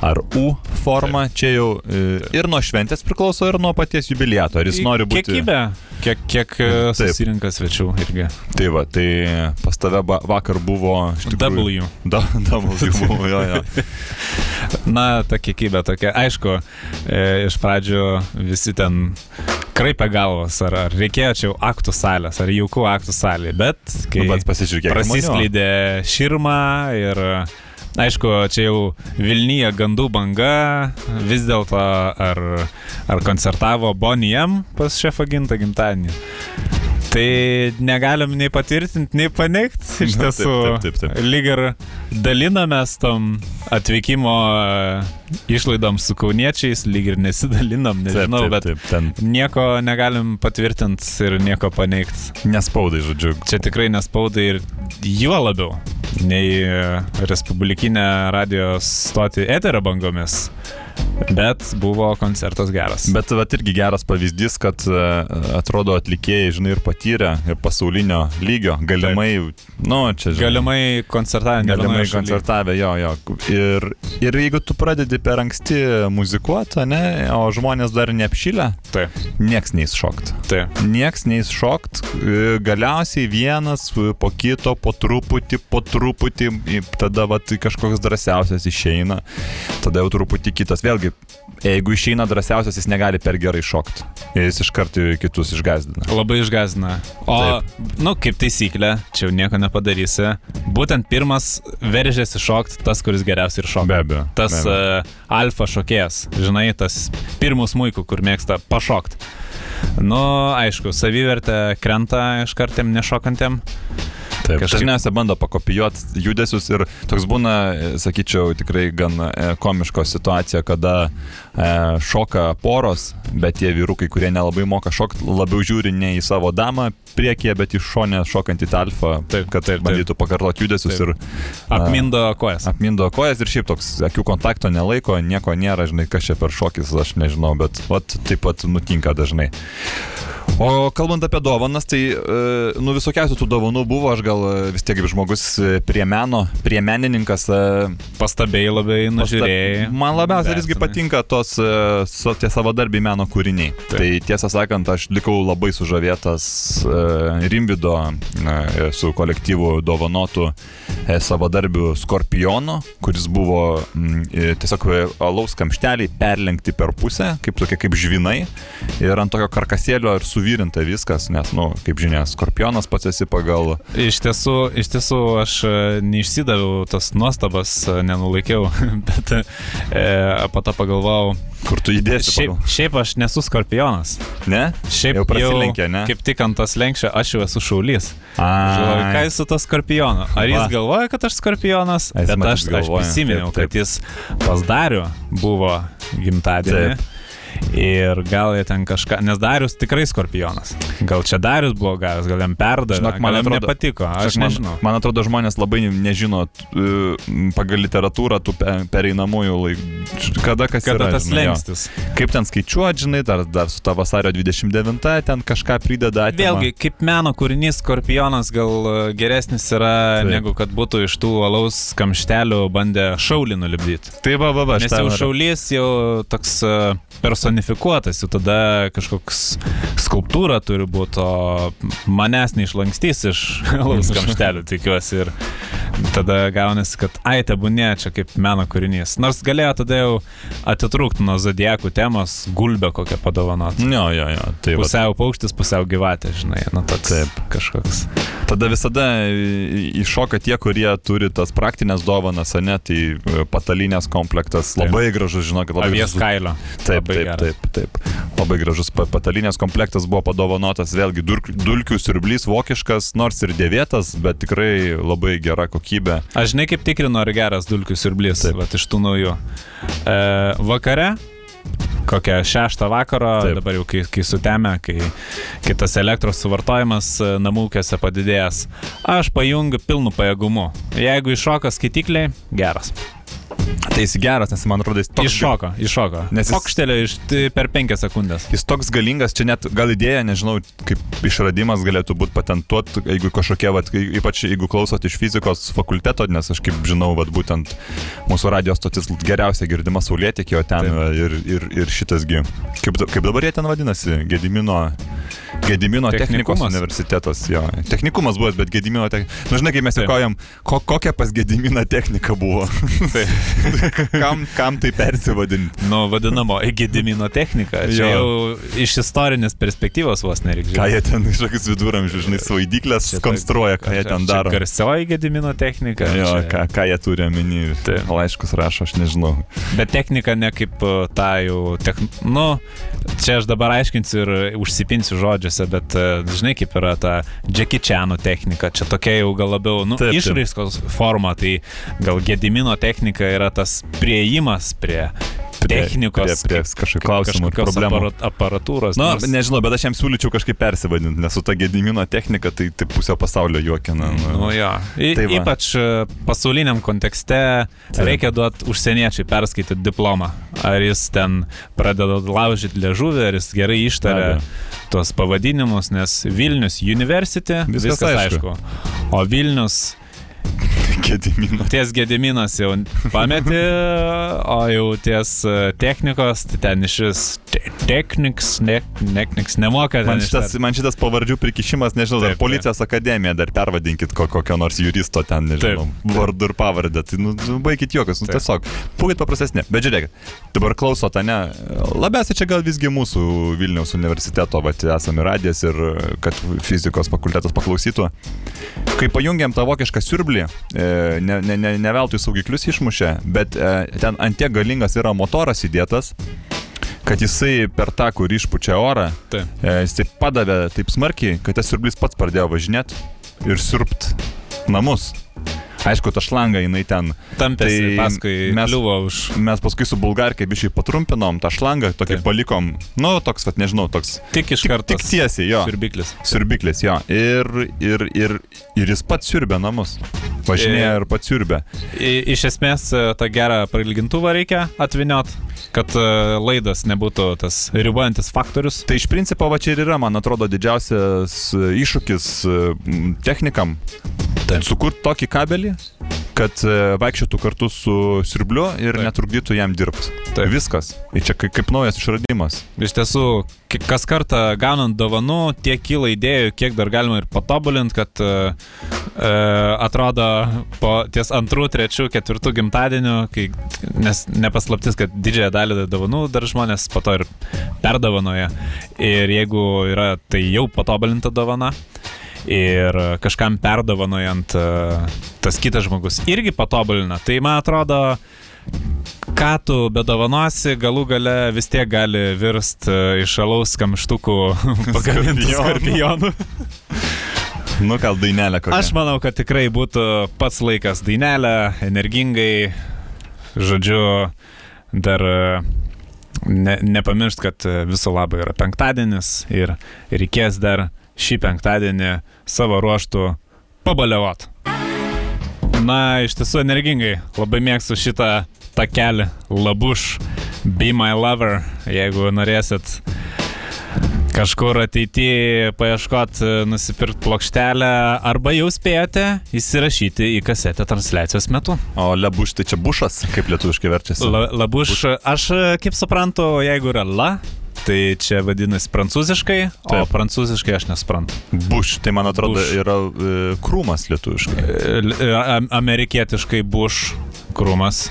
ar U forma, čia jau e, ir nuo šventės priklauso, ir nuo paties jubiliato. Ar jis nori būti... Kiekybė, kiek, kiek e, Taip. susirinka svečių irgi. Tai va, tai pas tave vakar buvo... tikrųjų- W. Da, W buvo, jo, jo. Na, ta kiekybė tokia. Aišku, e, iš pradžių visi ten kraipė galvas, ar, ar reikėjo čia jau aktų salės, ar jaukų aktų salė, bet kai Nu, bet pasižiūrėk, prasiskleidė širma ir Aišku, čia jau Vilnyje gandų banga, vis dėlto ar, ar koncertavo Boniem pas šefą gimtą gimtadienį. Tai negalim nei patvirtinti, nei paneigti. Iš Na, taip, tiesų, taip, taip, taip. lyg ir dalinamės tom atvykimo e, išlaidom su kauniečiais, lyg ir nesidalinam, nežinau, taip, bet taip, ten nieko negalim patvirtinti ir nieko paneigti. nespaudai, žodžiu. Čia tikrai nespaudai ir juo labiau nei e, Respublikinė radijos stoti eterio bangomis. Bet buvo koncertas geras. Bet vat irgi geras pavyzdys, kad e, atrodo atlikėjai, žinai, ir patyrę, ir pasaulinio lygio, galimai, nu, čia žinai. Galimai koncertavę, Galimai koncertavę, jo, jo. Ir, ir jeigu tu pradedi per anksti muzikuoti, ne, o žmonės dar neapšylę, Taip, nieks neįs šokt. taip. Nieks neįs šokt, e, galiausiai vienas po kito, po truputį, po truputį, tada vat, kažkoks drąsiausias išeina, tada jau truputį kitas. Vėlgi, jeigu išeina drąsiausias, jis negali per gerai šokti. Jis iš karto kitus išgazdina. Labai išgazina. O, nu, kaip taisyklė, čia jau nieko nepadarysi. Būtent pirmas veržėsi šokti tas, kuris geriausiai ir šoka. Be abejo. Tas be abejo. uh, alfa šokėjas, žinai, tas pirmus muikų, kur mėgsta pašokti. Nu, aišku, savivertė krenta iš kartėm nešokantėm. Taip, Kažkaip- dažniausiai bando pakopijuoti judesius ir toks būna, e, sakyčiau, tikrai gan e, komiško situacija, kada e, šoka poros, bet tie vyrukai, kurie nelabai moka šokti, labiau žiūri ne į savo damą priekyje, bet į šonę šokantį tą alfą, Taip, kad taip, bandytų pakartoti judesius Taip. ir a, Apmindo kojas. apmindo kojas ir šiaip toks akių kontakto nelaiko, nieko nėra, žinai, kas čia per šokis, aš nežinau, bet vat, taip pat nutinka dažnai. O kalbant apie dovanas, tai, e, nu, visokiausių tų dovanų buvo, aš gal e, vis tiek kaip žmogus e, prie meno, prie menininkas. Pastabėjai labai nužiūrėjai. Man labiausiai visgi patinka tos so, tie savadarbiai meno kūriniai. Taip. Tai tiesą sakant, aš likau labai sužavėtas Rimvido su kolektyvu dovanotų savadarbių Skorpiono, kuris buvo tiesiog alaus kamšteliai perlenkti per pusę, kaip tokie kaip žvinai, ir ant tokio karkasėlio ir suvirinta viskas, nes, nu, kaip žinia, Skorpionas pats esi pagal... Iš tiesų, iš tiesų aš e, neišsidaviau tas nuostabas, e, nenulaikiau, bet e, po to pagalvojau, Kur tu įdėsi? šiaip, Pagal... šiaip aš nesu skorpionas. Ne? Šiaip Jau prasilenkė, ne? Kaip tik ant tos lenkščio aš jau esu šaulys. Žinau, ką jis su to skorpionu? Ar jis galvoja, kad aš skorpionas? Bet aš, aš prisiminiau, kad jis pas Dariu buvo gimtadienį. Taip. Ir gal jie ten kažką, nes Darius tikrai skorpionas. Gal čia Darius buvo gavęs, gal jam perdavė, Žinok, man atrodo- nepatiko, aš Žinok, man, nežinau. Man atrodo, žmonės labai nežino e, pagal literatūrą tų pe- pereinamųjų laikų. Kada kas Kada yra. tas žinai, jo. lengstis. Kaip ten skaičiuoti, žinai, dar, dar su ta vasario 29, ten kažką prideda. atima. Vėlgi, kaip meno kūrinys, skorpionas gal e, geresnis yra, Taip. Negu kad būtų iš tų alaus kamštelių bandę šaulį nulibdyti. Tai va, va, va, Nes jau šaulys jau toks e, personifikuotas, jau tada kažkoks skulptūra turi būti, o manęs neišlankstys iš alaus kamštelių, tikiuosi. Ir tada gaunasi, kad ai, tebūnė čia kaip meno kūrinys. Nors galėjo tada jau atitrūkti nuo zodiekų temos, gulbę kokią padovanoti. Jo, jo, jo. Tai va, Pusiau paukštis, pusiau gyvatė, žinai, nu toks Taip. kažkoks. tada visada iššoka tie, kurie turi tas praktinės dovanas, ne, tai patalinės komplektas. Taip. Labai gražus, žinokit, labai Avies gražus. kailio. Taip, Labai taip, geras. taip, taip. Labai gražus pa- patalinės komplektas buvo padovanotas, vėlgi dulk- dulkių siurblys vokiškas, nors ir dėvėtas, bet tikrai labai gera kokybė. Aš žinai, kaip tikrinu, ar geras dulkių siurblys, Taip. vat, iš tų naujų. E, vakare, kokią šeštą vakaro, Taip. Dabar jau kai, kai sutemė, kai, kai tas elektros suvartojimas e, namų ūkiuose padidėjęs, aš pajungiu pilnu pajėgumu. Jeigu iššoka skaitikliai, geras. Tai jis geras, nes man atrodo, jis toks, Iššoko, iššoko. Nes jis- Pokštelė iš, per penkias sekundės. jis toks galingas, čia net gal idėja, nežinau, kaip išradimas galėtų būti patentuot, jeigu kažkokie, vat, ypač jeigu klausot iš fizikos fakulteto, nes aš kaip žinau, vat, būtent mūsų radijos stotis geriausia girdima saulėtikė, o ten Taip. ir, ir, ir šitasgi. Kaip, kaip dabar jie ten vadinasi? Gedimino. Gedimino technikos universitetas, jo. Technikumas buvo, bet Gedimino technikos. Na, žinai, kaip mes Taip. juokaujam, ko, kokia pas Gediminą technika buvo. kam, kam tai persivadinti? Nu, vadinamo Gedimino technika. Čia Jo. jau iš istorinės perspektyvos vos nereikia. Ką jie ten iš kokius viduramžius, žinai, svaidyklės konstruoja, ką jie ten daro. Garsioji Gedimino technika. Jo, čia- ką, ką jie turi omeny. Taip. Laiškus rašo, aš nežinau. Bet technika ne kaip ta jau, tech... nu, čia aš dabar aiškinsiu ir užsipinsiu žodžiuose, bet uh, žinai kaip yra ta Jackie Chanų technika, čia tokia jau gal labiau, nu, išraiskos forma, tai gal Gedimino technika yra tas prieimas prie technikos, prie, prie klausimų ir kažkokios problemų. aparat- aparatūros. Na, nors- nežinau, bet aš jam siūlyčiau kažkaip persivadinti, nes su ta gedimino technika tai, tai pusę pasaulio juokina. Nu, jo. I, Tai va. ypač e, pasauliniam kontekste Taip. reikia duoti užsieniečiai perskaityti diplomą. Ar jis ten pradeda laužyti liežuvį, ar jis gerai abejo. tuos pavadinimus, nes Vilnius University, Viskas viskas, viskas aišku. aišku. O Vilnius Gedimino. ties Gediminas jau pametė, o jau ties e, technikos, tai ten iš vis te- techniks, ne, techniks nemoka. Man šitas, man šitas pavardžių prikišimas, nežinau, dar Taip, taip. policijos akademija, dar pervadinkit ko, kokio nors juristo ten, nežinau, Taip. vardu ir pavardę. Tai, nu, nu, baigit juokas, nu, Taip. tiesiog. Būkit paprastesni. Bet žiūrėkit, dabar klausot, ne? Labiausiai čia gal visgi mūsų Vilniaus universiteto, va, esame radijas ir kad fizikos fakultetas paklausytų. Kai pajungiam tą vokišką siurblį, e, ne, ne, ne, ne veltui saugiklius išmušė, bet e, ten antiek galingas yra motoras įdėtas, kad jisai per tą, kur išpučia orą, Taip. E, Jis taip padavė taip smarkiai, kad tas siurblys pats pradėjo važinėti ir sirpt namus. Aišku, ta šlanga jinai ten. Tampėsi, tai paskui mes- už Mes paskui su bulgarkė bišiai patrumpinom tą šlangą, tokį Taip. palikom, nu, toks, kad nežinau, toks. tik iš karto. tik tiesiai, jo. Siurbiklis. Siurbiklis, jo. Ir, ir, ir, ir jis pats siurbė namus. Važinėja E- ir pats siurbė. Iš esmės e, tą gerą prailgintuvą reikia atviniot, kad e, laidas nebūtų tas ribojantis faktorius. Tai iš principo va čia ir yra, man atrodo, didžiausias iššūkis technikam. Taip. Sukurti tokį kabelį, kad vaikščiotų kartu su siurbliu ir Taip. netrukdytų jam dirbti. Taip. Viskas. Ir čia kaip, kaip naujas išradimas. Iš tiesų, kas kartą gaunant dovanų, tiek kyla idėjų, kiek dar galima ir patobulinti, kad e, atrodo po ties antrų, trečių, ketvirtų gimtadienių, kai, nes nepaslaptis, kad didžiąją dalį dovanų dar žmonės po to ir perdovanoja. Ir jeigu yra tai jau patobulinta dovana, ir kažkam perdovanojant e, tas kitas žmogus irgi patobulina. Tai man atrodo, ką tu bedovanosi, galų gale vis tiek gali virst e, iš alaus kamštukų pagamintų Skorpionų. skorpionų. Nu, gal dainelė kokia. Aš manau, kad tikrai būtų pats laikas dainelę, energingai, žodžiu, dar e, ne, nepamiršt, kad e, viso labo yra penktadienis ir reikės dar šį penktadienį savo ruoštų pabaliavot. Na, iš tiesų energingai, labai mėgstu šitą takelį Labuš, Be My Lover, jeigu norėsit kažkur ateityje paieškot, nusipirkti plokštelę arba jau spėjote įsirašyti į kasetę transliacijos metu. O lebuš, tai čia bušas, kaip lietuviškai verčiasi. La, labuš, aš kaip suprantu, jeigu yra la, tai čia vadinasi prancūziškai, o Taip. prancūziškai aš nesuprantu. Buš, tai man atrodo Bush. yra e, krūmas lietuviškai. Am- Amerikietiškai buš krūmas.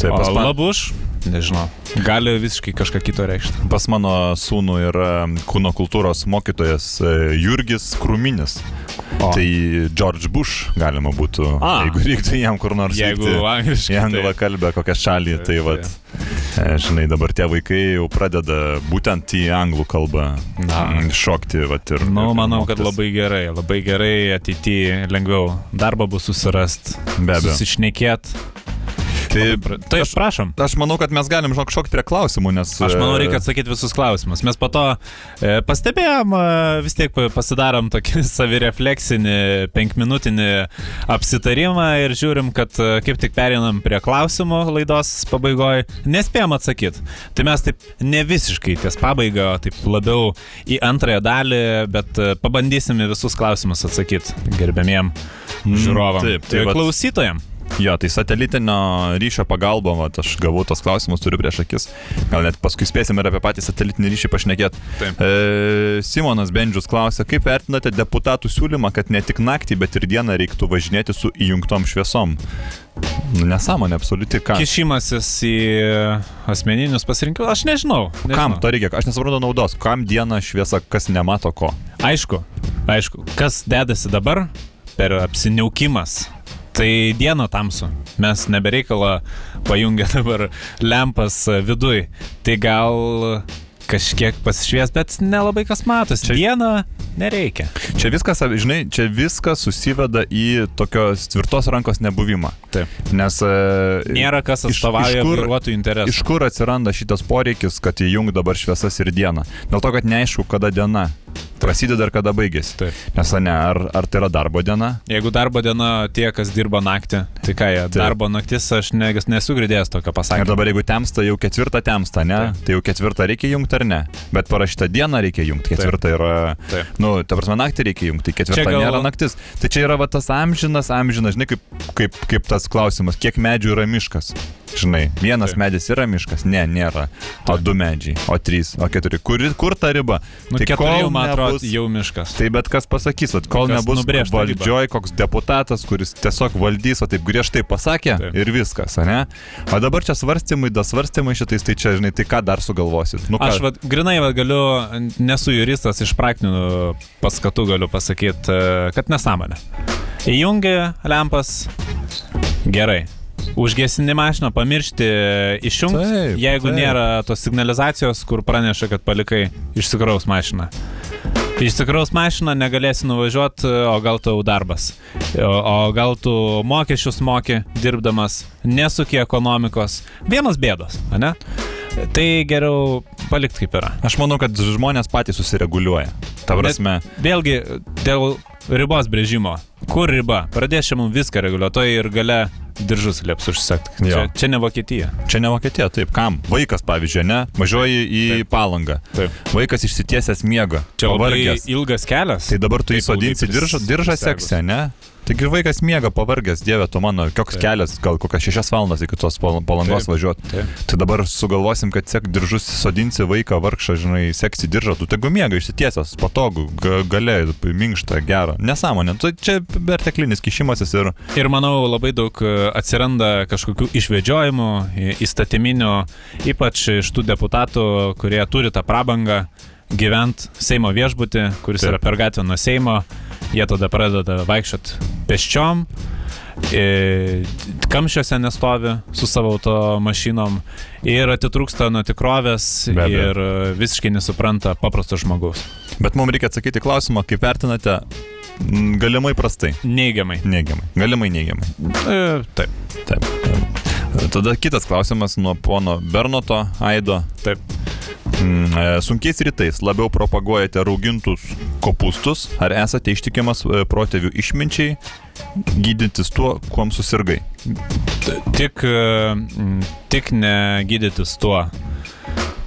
Tai o pas, man, labuš, nežinau, gali visiškai kažką kito reikšti. pas mano sūnų yra kūno kultūros mokytojas e, Jurgis Krūminis. O. Tai George Bush galima būtų, A. jeigu reiktų jam kur nors Jeigu angliškai. į anglą tai- kalbę kokią šalį, tai vad, e, žinai, dabar tie vaikai jau pradeda būtent į anglų kalbą Na. šokti, vad ir. Nu, ir manau, kad labai gerai, labai gerai ateityje lengviau darbą bus susirasti, Be abejo. susišnekėt. Tai, Taip, prašom. aš manau, kad mes galim žinok šokti prie klausimų, nes... Aš manau, e, reikia atsakyti visus klausimus. Mes po to e, pastebėjom, e, vis tiek pa- pasidarom tokį savirefleksinį, penkminutinį apsitarimą ir žiūrim, kad e, kaip tik perinam prie klausimų laidos pabaigoje, nespėjom atsakyti. Tai mes taip ne visiškai ties pabaiga, o taip labiau į antrąją dalį, bet e, pabandysim į visus klausimus atsakyti gerbėmiem žiūrovam. Mm, taip, tai ir vat- klausytojam. Jo, tai satelitinio ryšio pagalba, vat, aš gavau tos klausimus, turiu prieš akis. Gal net paskui spėsim ir apie patį satelitinį ryšį pašnekėti. E, Simonas Bendžius klausė, kaip vertinate deputatų siūlymą, kad ne tik naktį, bet ir dieną reiktų važinėti su įjungtom šviesom? Nu, Nesąmonė, absoliuti ką. Kišimasis į asmeninius pasirinkimus, aš nežinau. nežinau. Kam to reikia? Aš nesuprantu naudos. Kam diena šviesa, kas nemato ko? Aišku, aišku, kas dedasi dabar per apsiniaukimas. Tai diena tamsu. Mes nebereikalą pajungę dabar lempas viduj. Tai gal kažkiek pasišvies, bet nelabai kas matosi. Čia- Diena Nereikia. Čia viskas, žinai, čia viskas susiveda į tokios tvirtos rankos nebuvimą. Taip. Nes... e, Nėra kas atstovauja vairuotojų interesų. Iš kur atsiranda šitas poreikis, kad įjung dabar šviesas ir dieną? Dėl to, kad neaišku, kada diena prasideda ir kada baigėsi. Taip. Nes ne, ar, ar tai yra darbo diena? Jeigu darbo diena tie, kas dirba naktį, tai ką jie, Taip. darbo naktis aš ne, nesu girdėjęs tokio Ir pasakymo. dabar jeigu temsta, jau ketvirtą temsta, ne? Taip. Tai jau ketvirtą reikia jungti ar ne? Bet parašyta diena reikia jungti, ketvirtą yra... Taip. Nu, ta prasme, naktį reikia jungti, tai ketvirta Čia gal- nėra naktis. Tai čia yra va tas amžinas, amžinas, žinai, kaip, kaip, kaip tas klausimas, kiek medžių yra miškas. Žinai, vienas Taip. medis yra miškas, ne, nėra. O du medžiai, o trys, o keturi. Kur, kur ta riba? Nu, tai keturi jau, man atrodo, jau miškas. Tai bet kas pasakys, at kol Kas nebus valdžioj koks deputatas, kuris tiesiog valdys, o taip griežtai pasakė Taip. ir viskas, ne? O dabar čia svarstymai, da svarstymai šitais, tai čia, žinai, tai ką dar sugalvosit? Nu, ką? Aš vat, grinai vat, galiu, nesu juristas, iš praktinių paskatų galiu pasakyti, kad nesąmonė. Įjungi lempas, gerai. Užgesini mašiną, pamiršti išjungti, Taip, jeigu taip. nėra tos signalizacijos, kur praneša, kad palikai išsikraus mašiną. Išsikraus mašiną, negalėsi nuvažiuoti, o gal tau darbas. O, o gal tu mokesčius moki, dirbdamas, nesuki ekonomikos. Vienos bėdos, ne? Tai geriau palikti kaip yra. Aš manau, kad žmonės patys susireguliuoja. Ta prasme, Vėlgi, dėl ribos brėžimo. Kur riba? Pradėsim viską reguliuotojai ir gale diržus lieps užsekti. Čia, čia ne Vokietija. čia ne Vokietija, taip, kam? Vaikas, pavyzdžiui, ne? Važiuoji į Taip. palangą. Taip. Vaikas išsitiesęs miega. Čia labai pavargęs. ilgas kelias. Tai dabar tu Taip įsodinsi diržą, diržą seksė, ne? Taigi vaikas miega pavargęs, dieve, tu mano, koks Taip. kelias, gal kokias šešias valandas iki tos pal- palangos važiuoti. Tai dabar sugalvosim, kad sek diržus, sodinsi vaiką, vargšą, žinai, seksi diržą, tu tegu miega išsitiesęs, patogu, ga- galiai, minkšta, gera. Nesąmonė, tu čia perteklinis kišimasis ir... Ir manau, labai daug e, atsiranda kažkokių išvedžiojimų, įstatyminių, ypač iš tų deputatų, kurie turi tą prabangą gyventi Seimo viešbutį, kuris. Taip. yra per gatvę nuo Seimo. Jie tada pradeda vaikščioti peščiom, e, kamščiuose nestovi su savo auto mašinom ir atitrūksta nuo tikrovės ir e, visiškai nesupranta paprasto žmogaus. Bet mums reikia atsakyti klausimą, kaip vertinate galimai prastai. Neigiamai. Neigiamai. Galimai neigiamai. E, taip, Taip. Tada kitas klausimas nuo pono Bernoto Aido. taip. Sunkiais rytais labiau propaguojate raugintus kopustus, ar esate ištikimas protėvių išminčiai, gydytis tuo, kuom susirgai? Tik, tik negydytis tuo,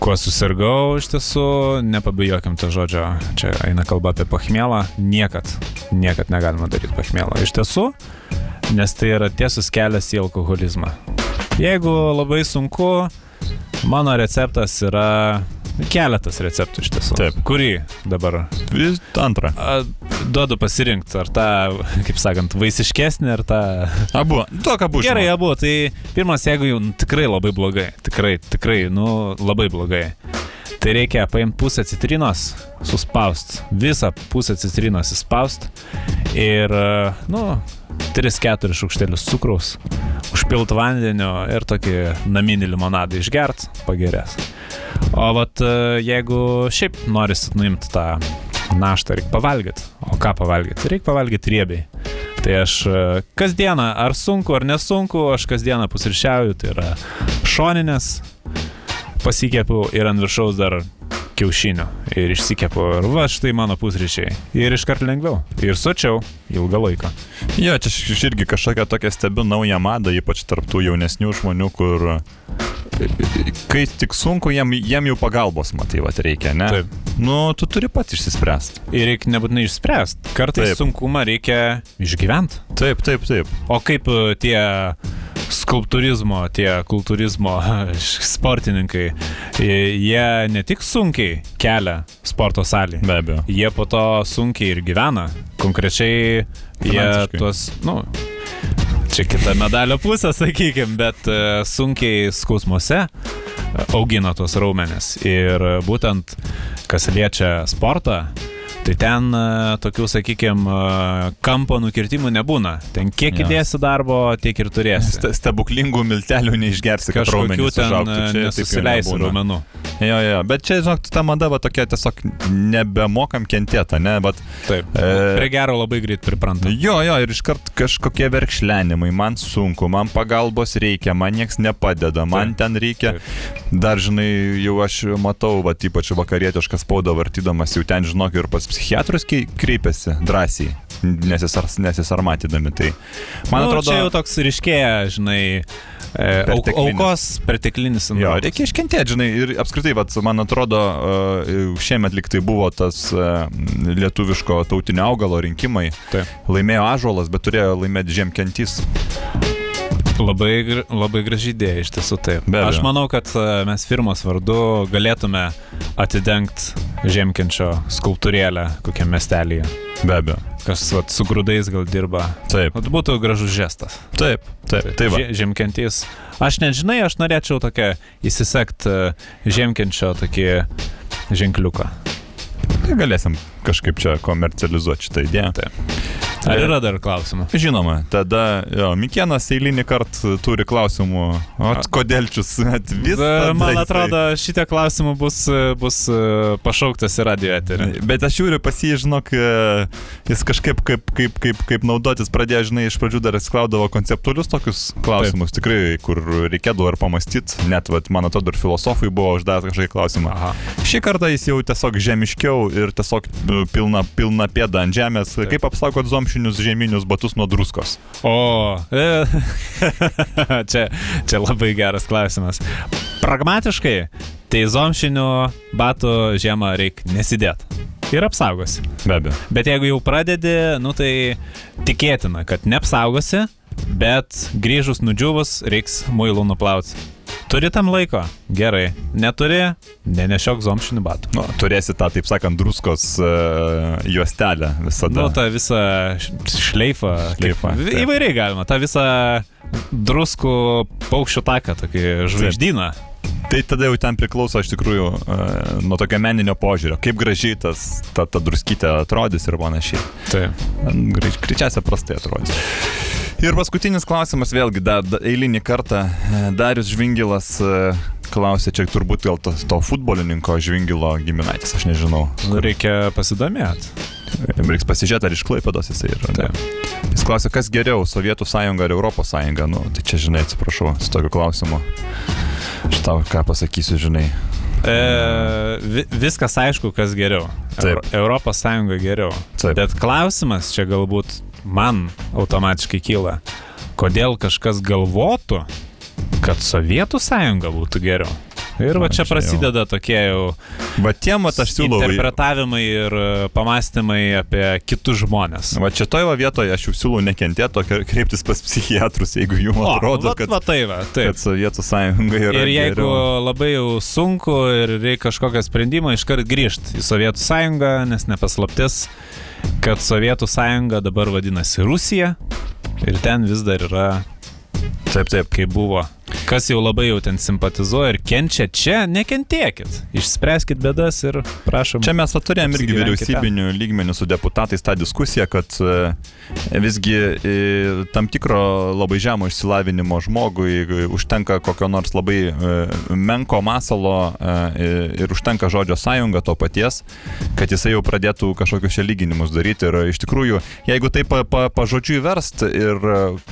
kuo susirgau iš tiesų, nepabijokim to žodžio, čia eina kalba apie pachmėlą, niekad, niekad negalima daryti pachmėlą. Iš tiesų, nes tai yra tiesus kelias į alkoholizmą. Jeigu labai sunku, mano receptas yra keletas receptų iš tiesų. Taip. Kurį dabar antrą. a, duodu pasirinkti, ar tą, kaip sakant, vaisiškesnį, ar tą Abu. To, ką bus. Gerai, abu. Tai pirmas, jeigu jau tikrai labai blogai, tikrai, tikrai, nu, labai blogai. Tai reikia paimti pusę citrinos, suspaust. Visą pusę citrinos įspaust. Ir, e, nu, 3-4 šaukštelius cukraus. Užpilt vandeniu ir tokį naminį limonadą išgert, pagerės. O vat e, jeigu šiaip norisi nuimti tą naštą, reikia pavalgyti. O ką pavalgyti? Reikia pavalgyti riebiai. Tai aš e, kasdieną, ar sunku, ar nesunku, aš kasdieną pusryčiauju, tai yra šoninės, pasikepiu ir ant viršaus dar kiaušinių ir išsikepu ir va štai mano pusryčiai. Ir iškart lengviau. Ir sočiau ilgą laiką. Jo, čia aš irgi kažkokią tokią stebiu naują madą, ypač tarptų jaunesnių žmonių, kur kai tik sunku, jiem, jiem jau pagalbos, matai, va, reikia, ne? Taip. Nu, tu turi pats išsispręsti. Ir reikia nebūtinai išspręsti. Kartais Taip. Sunkumą reikia išgyventi. Taip, taip, taip. O kaip e, tie skulptūrizmo, tie kultūrizmo sportininkai, e, jie ne tik sunkiai kelia sporto salį, Be abejo. jie po to sunkiai ir gyvena. Konkrečiai jie tuos, nu, čia kita medalio pusė, sakykime, bet e, sunkiai skausmuose e, augina tuos raumenis. Ir e, būtent, kas liečia sportą, Tai ten e, tokių, sakykime, kampo nukirtimų nebūna. Ten kiek Jo. įdėsi darbo, tiek ir turėsi. Ste- Stebuklingų miltelių neišgersi, kad raumenys užaugtų. e, Čia taip nebūna. raumenų. Jo, jo, bet čia, žinok, ta mada va tokia tiesiog nebemokam kentėti, ne, bet... Taip. E, Prie gero labai greit pripranta. Jo, jo, ir iškart kažkokie verkšlenimai, man sunku, man pagalbos reikia, man nieks nepadeda, man Taip. ten reikia, dar žinai, jau aš matau, va, ypač vakarietišką spaudą vartydamas, jau ten, žinok, ir pas psichiatrus kreipiasi drąsiai, nesisar, nesisarmatydami. Tai man nu, atrodo, Čia jau toks ryškėja, žinai, e, Perteklinis. aukos perteklinis. Jo, reikia iškentėti, žinai, ir apskritai, vat, man atrodo, e, šiemet liktai buvo tas e, lietuviško tautinio augalo rinkimai. Taip. Laimėjo Ažuolas, bet turėjo laimėti Žemkentys. Labai, labai graži idėja iš tiesų taip. Be. Aš manau, kad e, mes firmos vardu galėtume atidengti žemkenčio skulptūrėlę kokiam miestelėje. Be abejo. Kas vat, su grūdais gal dirba. Taip, Vat būtų gražus žestas. taip, taip. Tai va. Žie- Žemkentys. Aš nežinai, aš norėčiau tokia įsisekt e, žemkenčio tokį ženkliuką. Tai galėsim kažkaip čia komercializuoti šitą idėją. Taip. Ar yra dar klausimų? Žinoma, tada jo, Mikienas eilinį kartą turi klausimų. O kodėlčius vis. E, Man atrodo, šitie klausimai bus, bus e, pašauktas į radio eterį. Bet aš žiūriu pas jį, žinok, e, jis kažkaip kaip, kaip, kaip, kaip naudotis pradėjo, žinai, iš pradžių dar atsklaudavo konceptualius tokius klausimus, Taip. tikrai, kur reikėdavo ir pamastyti, net, vat, man atrodo, ir filosofai buvo uždavęs kažkokį klausimą. Aha. Šį kartą jis jau tiesiog žemiškiau ir tiesiog e, pilna, pilna pėda ant žemės. Taip. Kaip apsaugoti zomšinius žieminius batus nuo druskos? O, e, čia, čia labai geras klausimas. Pragmatiškai, tai zomšinių batų žiemą reikia nesidėti. Ir apsaugosi. Be abejo. Bet jeigu jau pradedi, nu tai tikėtina, kad neapsaugosi, bet grįžus nudžiūvus reiks muilų nuplauti. Turi tam laiko? Gerai. Neturi? Nenešiok zomšinių batų. Nu, turėsi tą, taip sakant, druskos uh, juostelę visada. Nu, tą visą šleifą. Šleifą, kaip- taip. Įvairiai galima. tą visą druskų paukščių taką, tokį žvaigždyną. Tai tada jau ten priklauso iš tikrųjų uh, nuo tokio meninio požiūrio, kaip gražiai tas, ta, ta druskytė atrodys ir panašiai. Taip. Greič- Greičiausiai prastai atrodys. Ir paskutinis klausimas vėlgi, da, da, eilinį kartą e, Darius Žvingilas e, klausė, čia turbūt gal to, to futbolininko Žvingilo giminaitis, aš nežinau. Nu, reikia pasidomėti. Reiks pasižiūrėti, ar iš Klaipėdos jisai yra. Taip. Jis klausė, kas geriau, Sovietų sąjunga ar Europos sąjunga. Nu, tai čia, žinai, atsiprašau, su tokiu klausimu. Šitą ką pasakysiu, žinai. E, vi, viskas aišku, kas geriau. Taip. Euro, Europos Sąjunga geriau. Taip. Bet klausimas čia galbūt man automatiškai kyla. Kodėl kažkas galvotų, kad Sovietų Sąjunga būtų geriau? Ir va čia prasideda tokie jau Va tiem, vat, aš siūlau. interpretavimai ir e, pamastymai apie kitus žmonės. Va čia toje vietoje aš jau siūlau nekentėti, o kreiptis pas psichiatrus, jeigu jums atrodo, va, kad, va tai va, taip. kad Sovietų sąjunga yra. Ir jeigu geriau. labai jau sunku ir reikia kažkokio sprendimo, iškart grįžti į Sovietų sąjungą, nes nepaslaptis, kad Sovietų sąjunga dabar vadinasi Rusija ir ten vis dar yra Taip, taip. kaip buvo. Kas jau labai jau ten simpatizuoja ir kenčia čia, nekentėkit. Išspręskit bėdas ir prašom. Čia mes turėjom irgi vyriausybinių lygmenių su deputatais tą diskusiją, kad e, visgi e, tam tikro labai žemo išsilavinimo žmogui e, užtenka kokio nors labai menko masalo ir užtenka žodžio sąjunga to paties, kad jisai jau pradėtų kažkokius čia lyginimus daryti. Ir iš tikrųjų, jeigu tai pa, pa, pažodžiui verst ir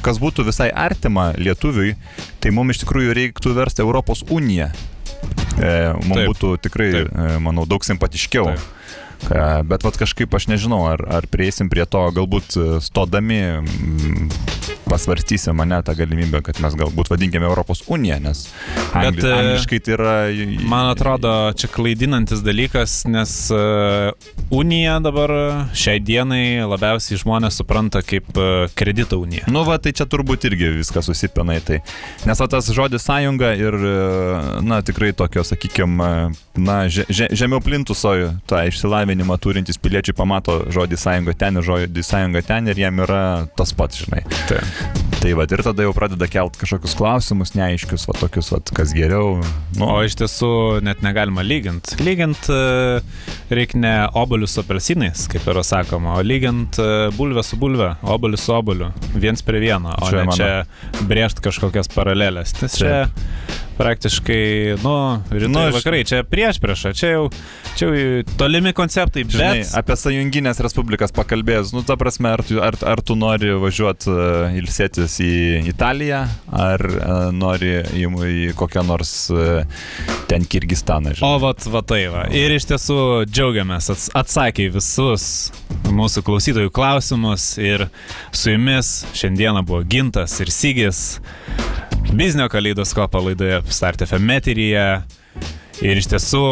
kas būtų visai artima lietuviui, tai mums iš tikrųjų reiktų versti Europos uniją. E, mums Taip. būtų tikrai, Taip. e, manau, daug simpatiškiau. Taip. Bet vat kažkaip aš nežinau, ar, ar prieisim prie to, galbūt e, stodami pasvarstysim mane tą galimybę, kad mes galbūt vadinkime Europos Uniją, nes angli, Bet, e, angliškai tai yra... Man atrodo, čia klaidinantis dalykas, nes uh, Unija dabar šiai dienai labiausiai žmonės supranta kaip uh, kredito unija. Nu, va, tai čia turbūt irgi viskas susipina į tai. Nes tas žodis sąjunga ir, e, na, tikrai tokio, sakykime, na, že, že, žemiau plintuso tą išsilavinimą turintys piliečiai pamato žodį sąjunga ten ir žodį sąjunga ten ir jiem yra tas pats, žinai. Taip. Tai va, ir tada jau pradeda kelt kažkokius klausimus, neaiškius, va tokius, va, kas geriau. Nu, O iš tiesų net negalima lyginti. Lygint e, reikia ne obolius su apelsinais, kaip yra sakoma, o lygint e, bulvę su bulvė, obolius su oboliu. Viens prie vieno, o Čia ne mano. čia brėžt kažkokias paralelės. Nes čia praktiškai, nu, rytai Nu, aš- vakarai, čia prieš priešą, čia jau, čia jau tolimi konceptai, Žinai, bet... apie sąjunginės respublikas pakalbėjus, nu, ta prasme, ar tu, ar, ar tu nori važiuoti uh, ilsėtis į Italiją, ar uh, nori į, į kokią nors uh, ten Kirgistaną, O žinai. vat, va tai va. Ir iš tiesų džiaugiamės, ats atsakė visus mūsų klausytojų klausimus ir su jumis šiandieną buvo Gintas ir Sygis. Biznio kaleidoskopo laidoje Start FM eteryje. Ir iš tiesų,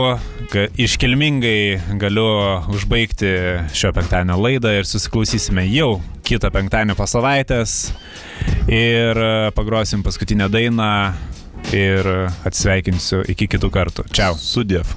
ga, iškilmingai galiu užbaigti šio penktadienio laidą ir susiklausysime jau kitą penktadienį po savaitės. Ir e, pagrosim paskutinę dainą ir atsveikinsiu iki kitų kartų. Čiau. Sudėv.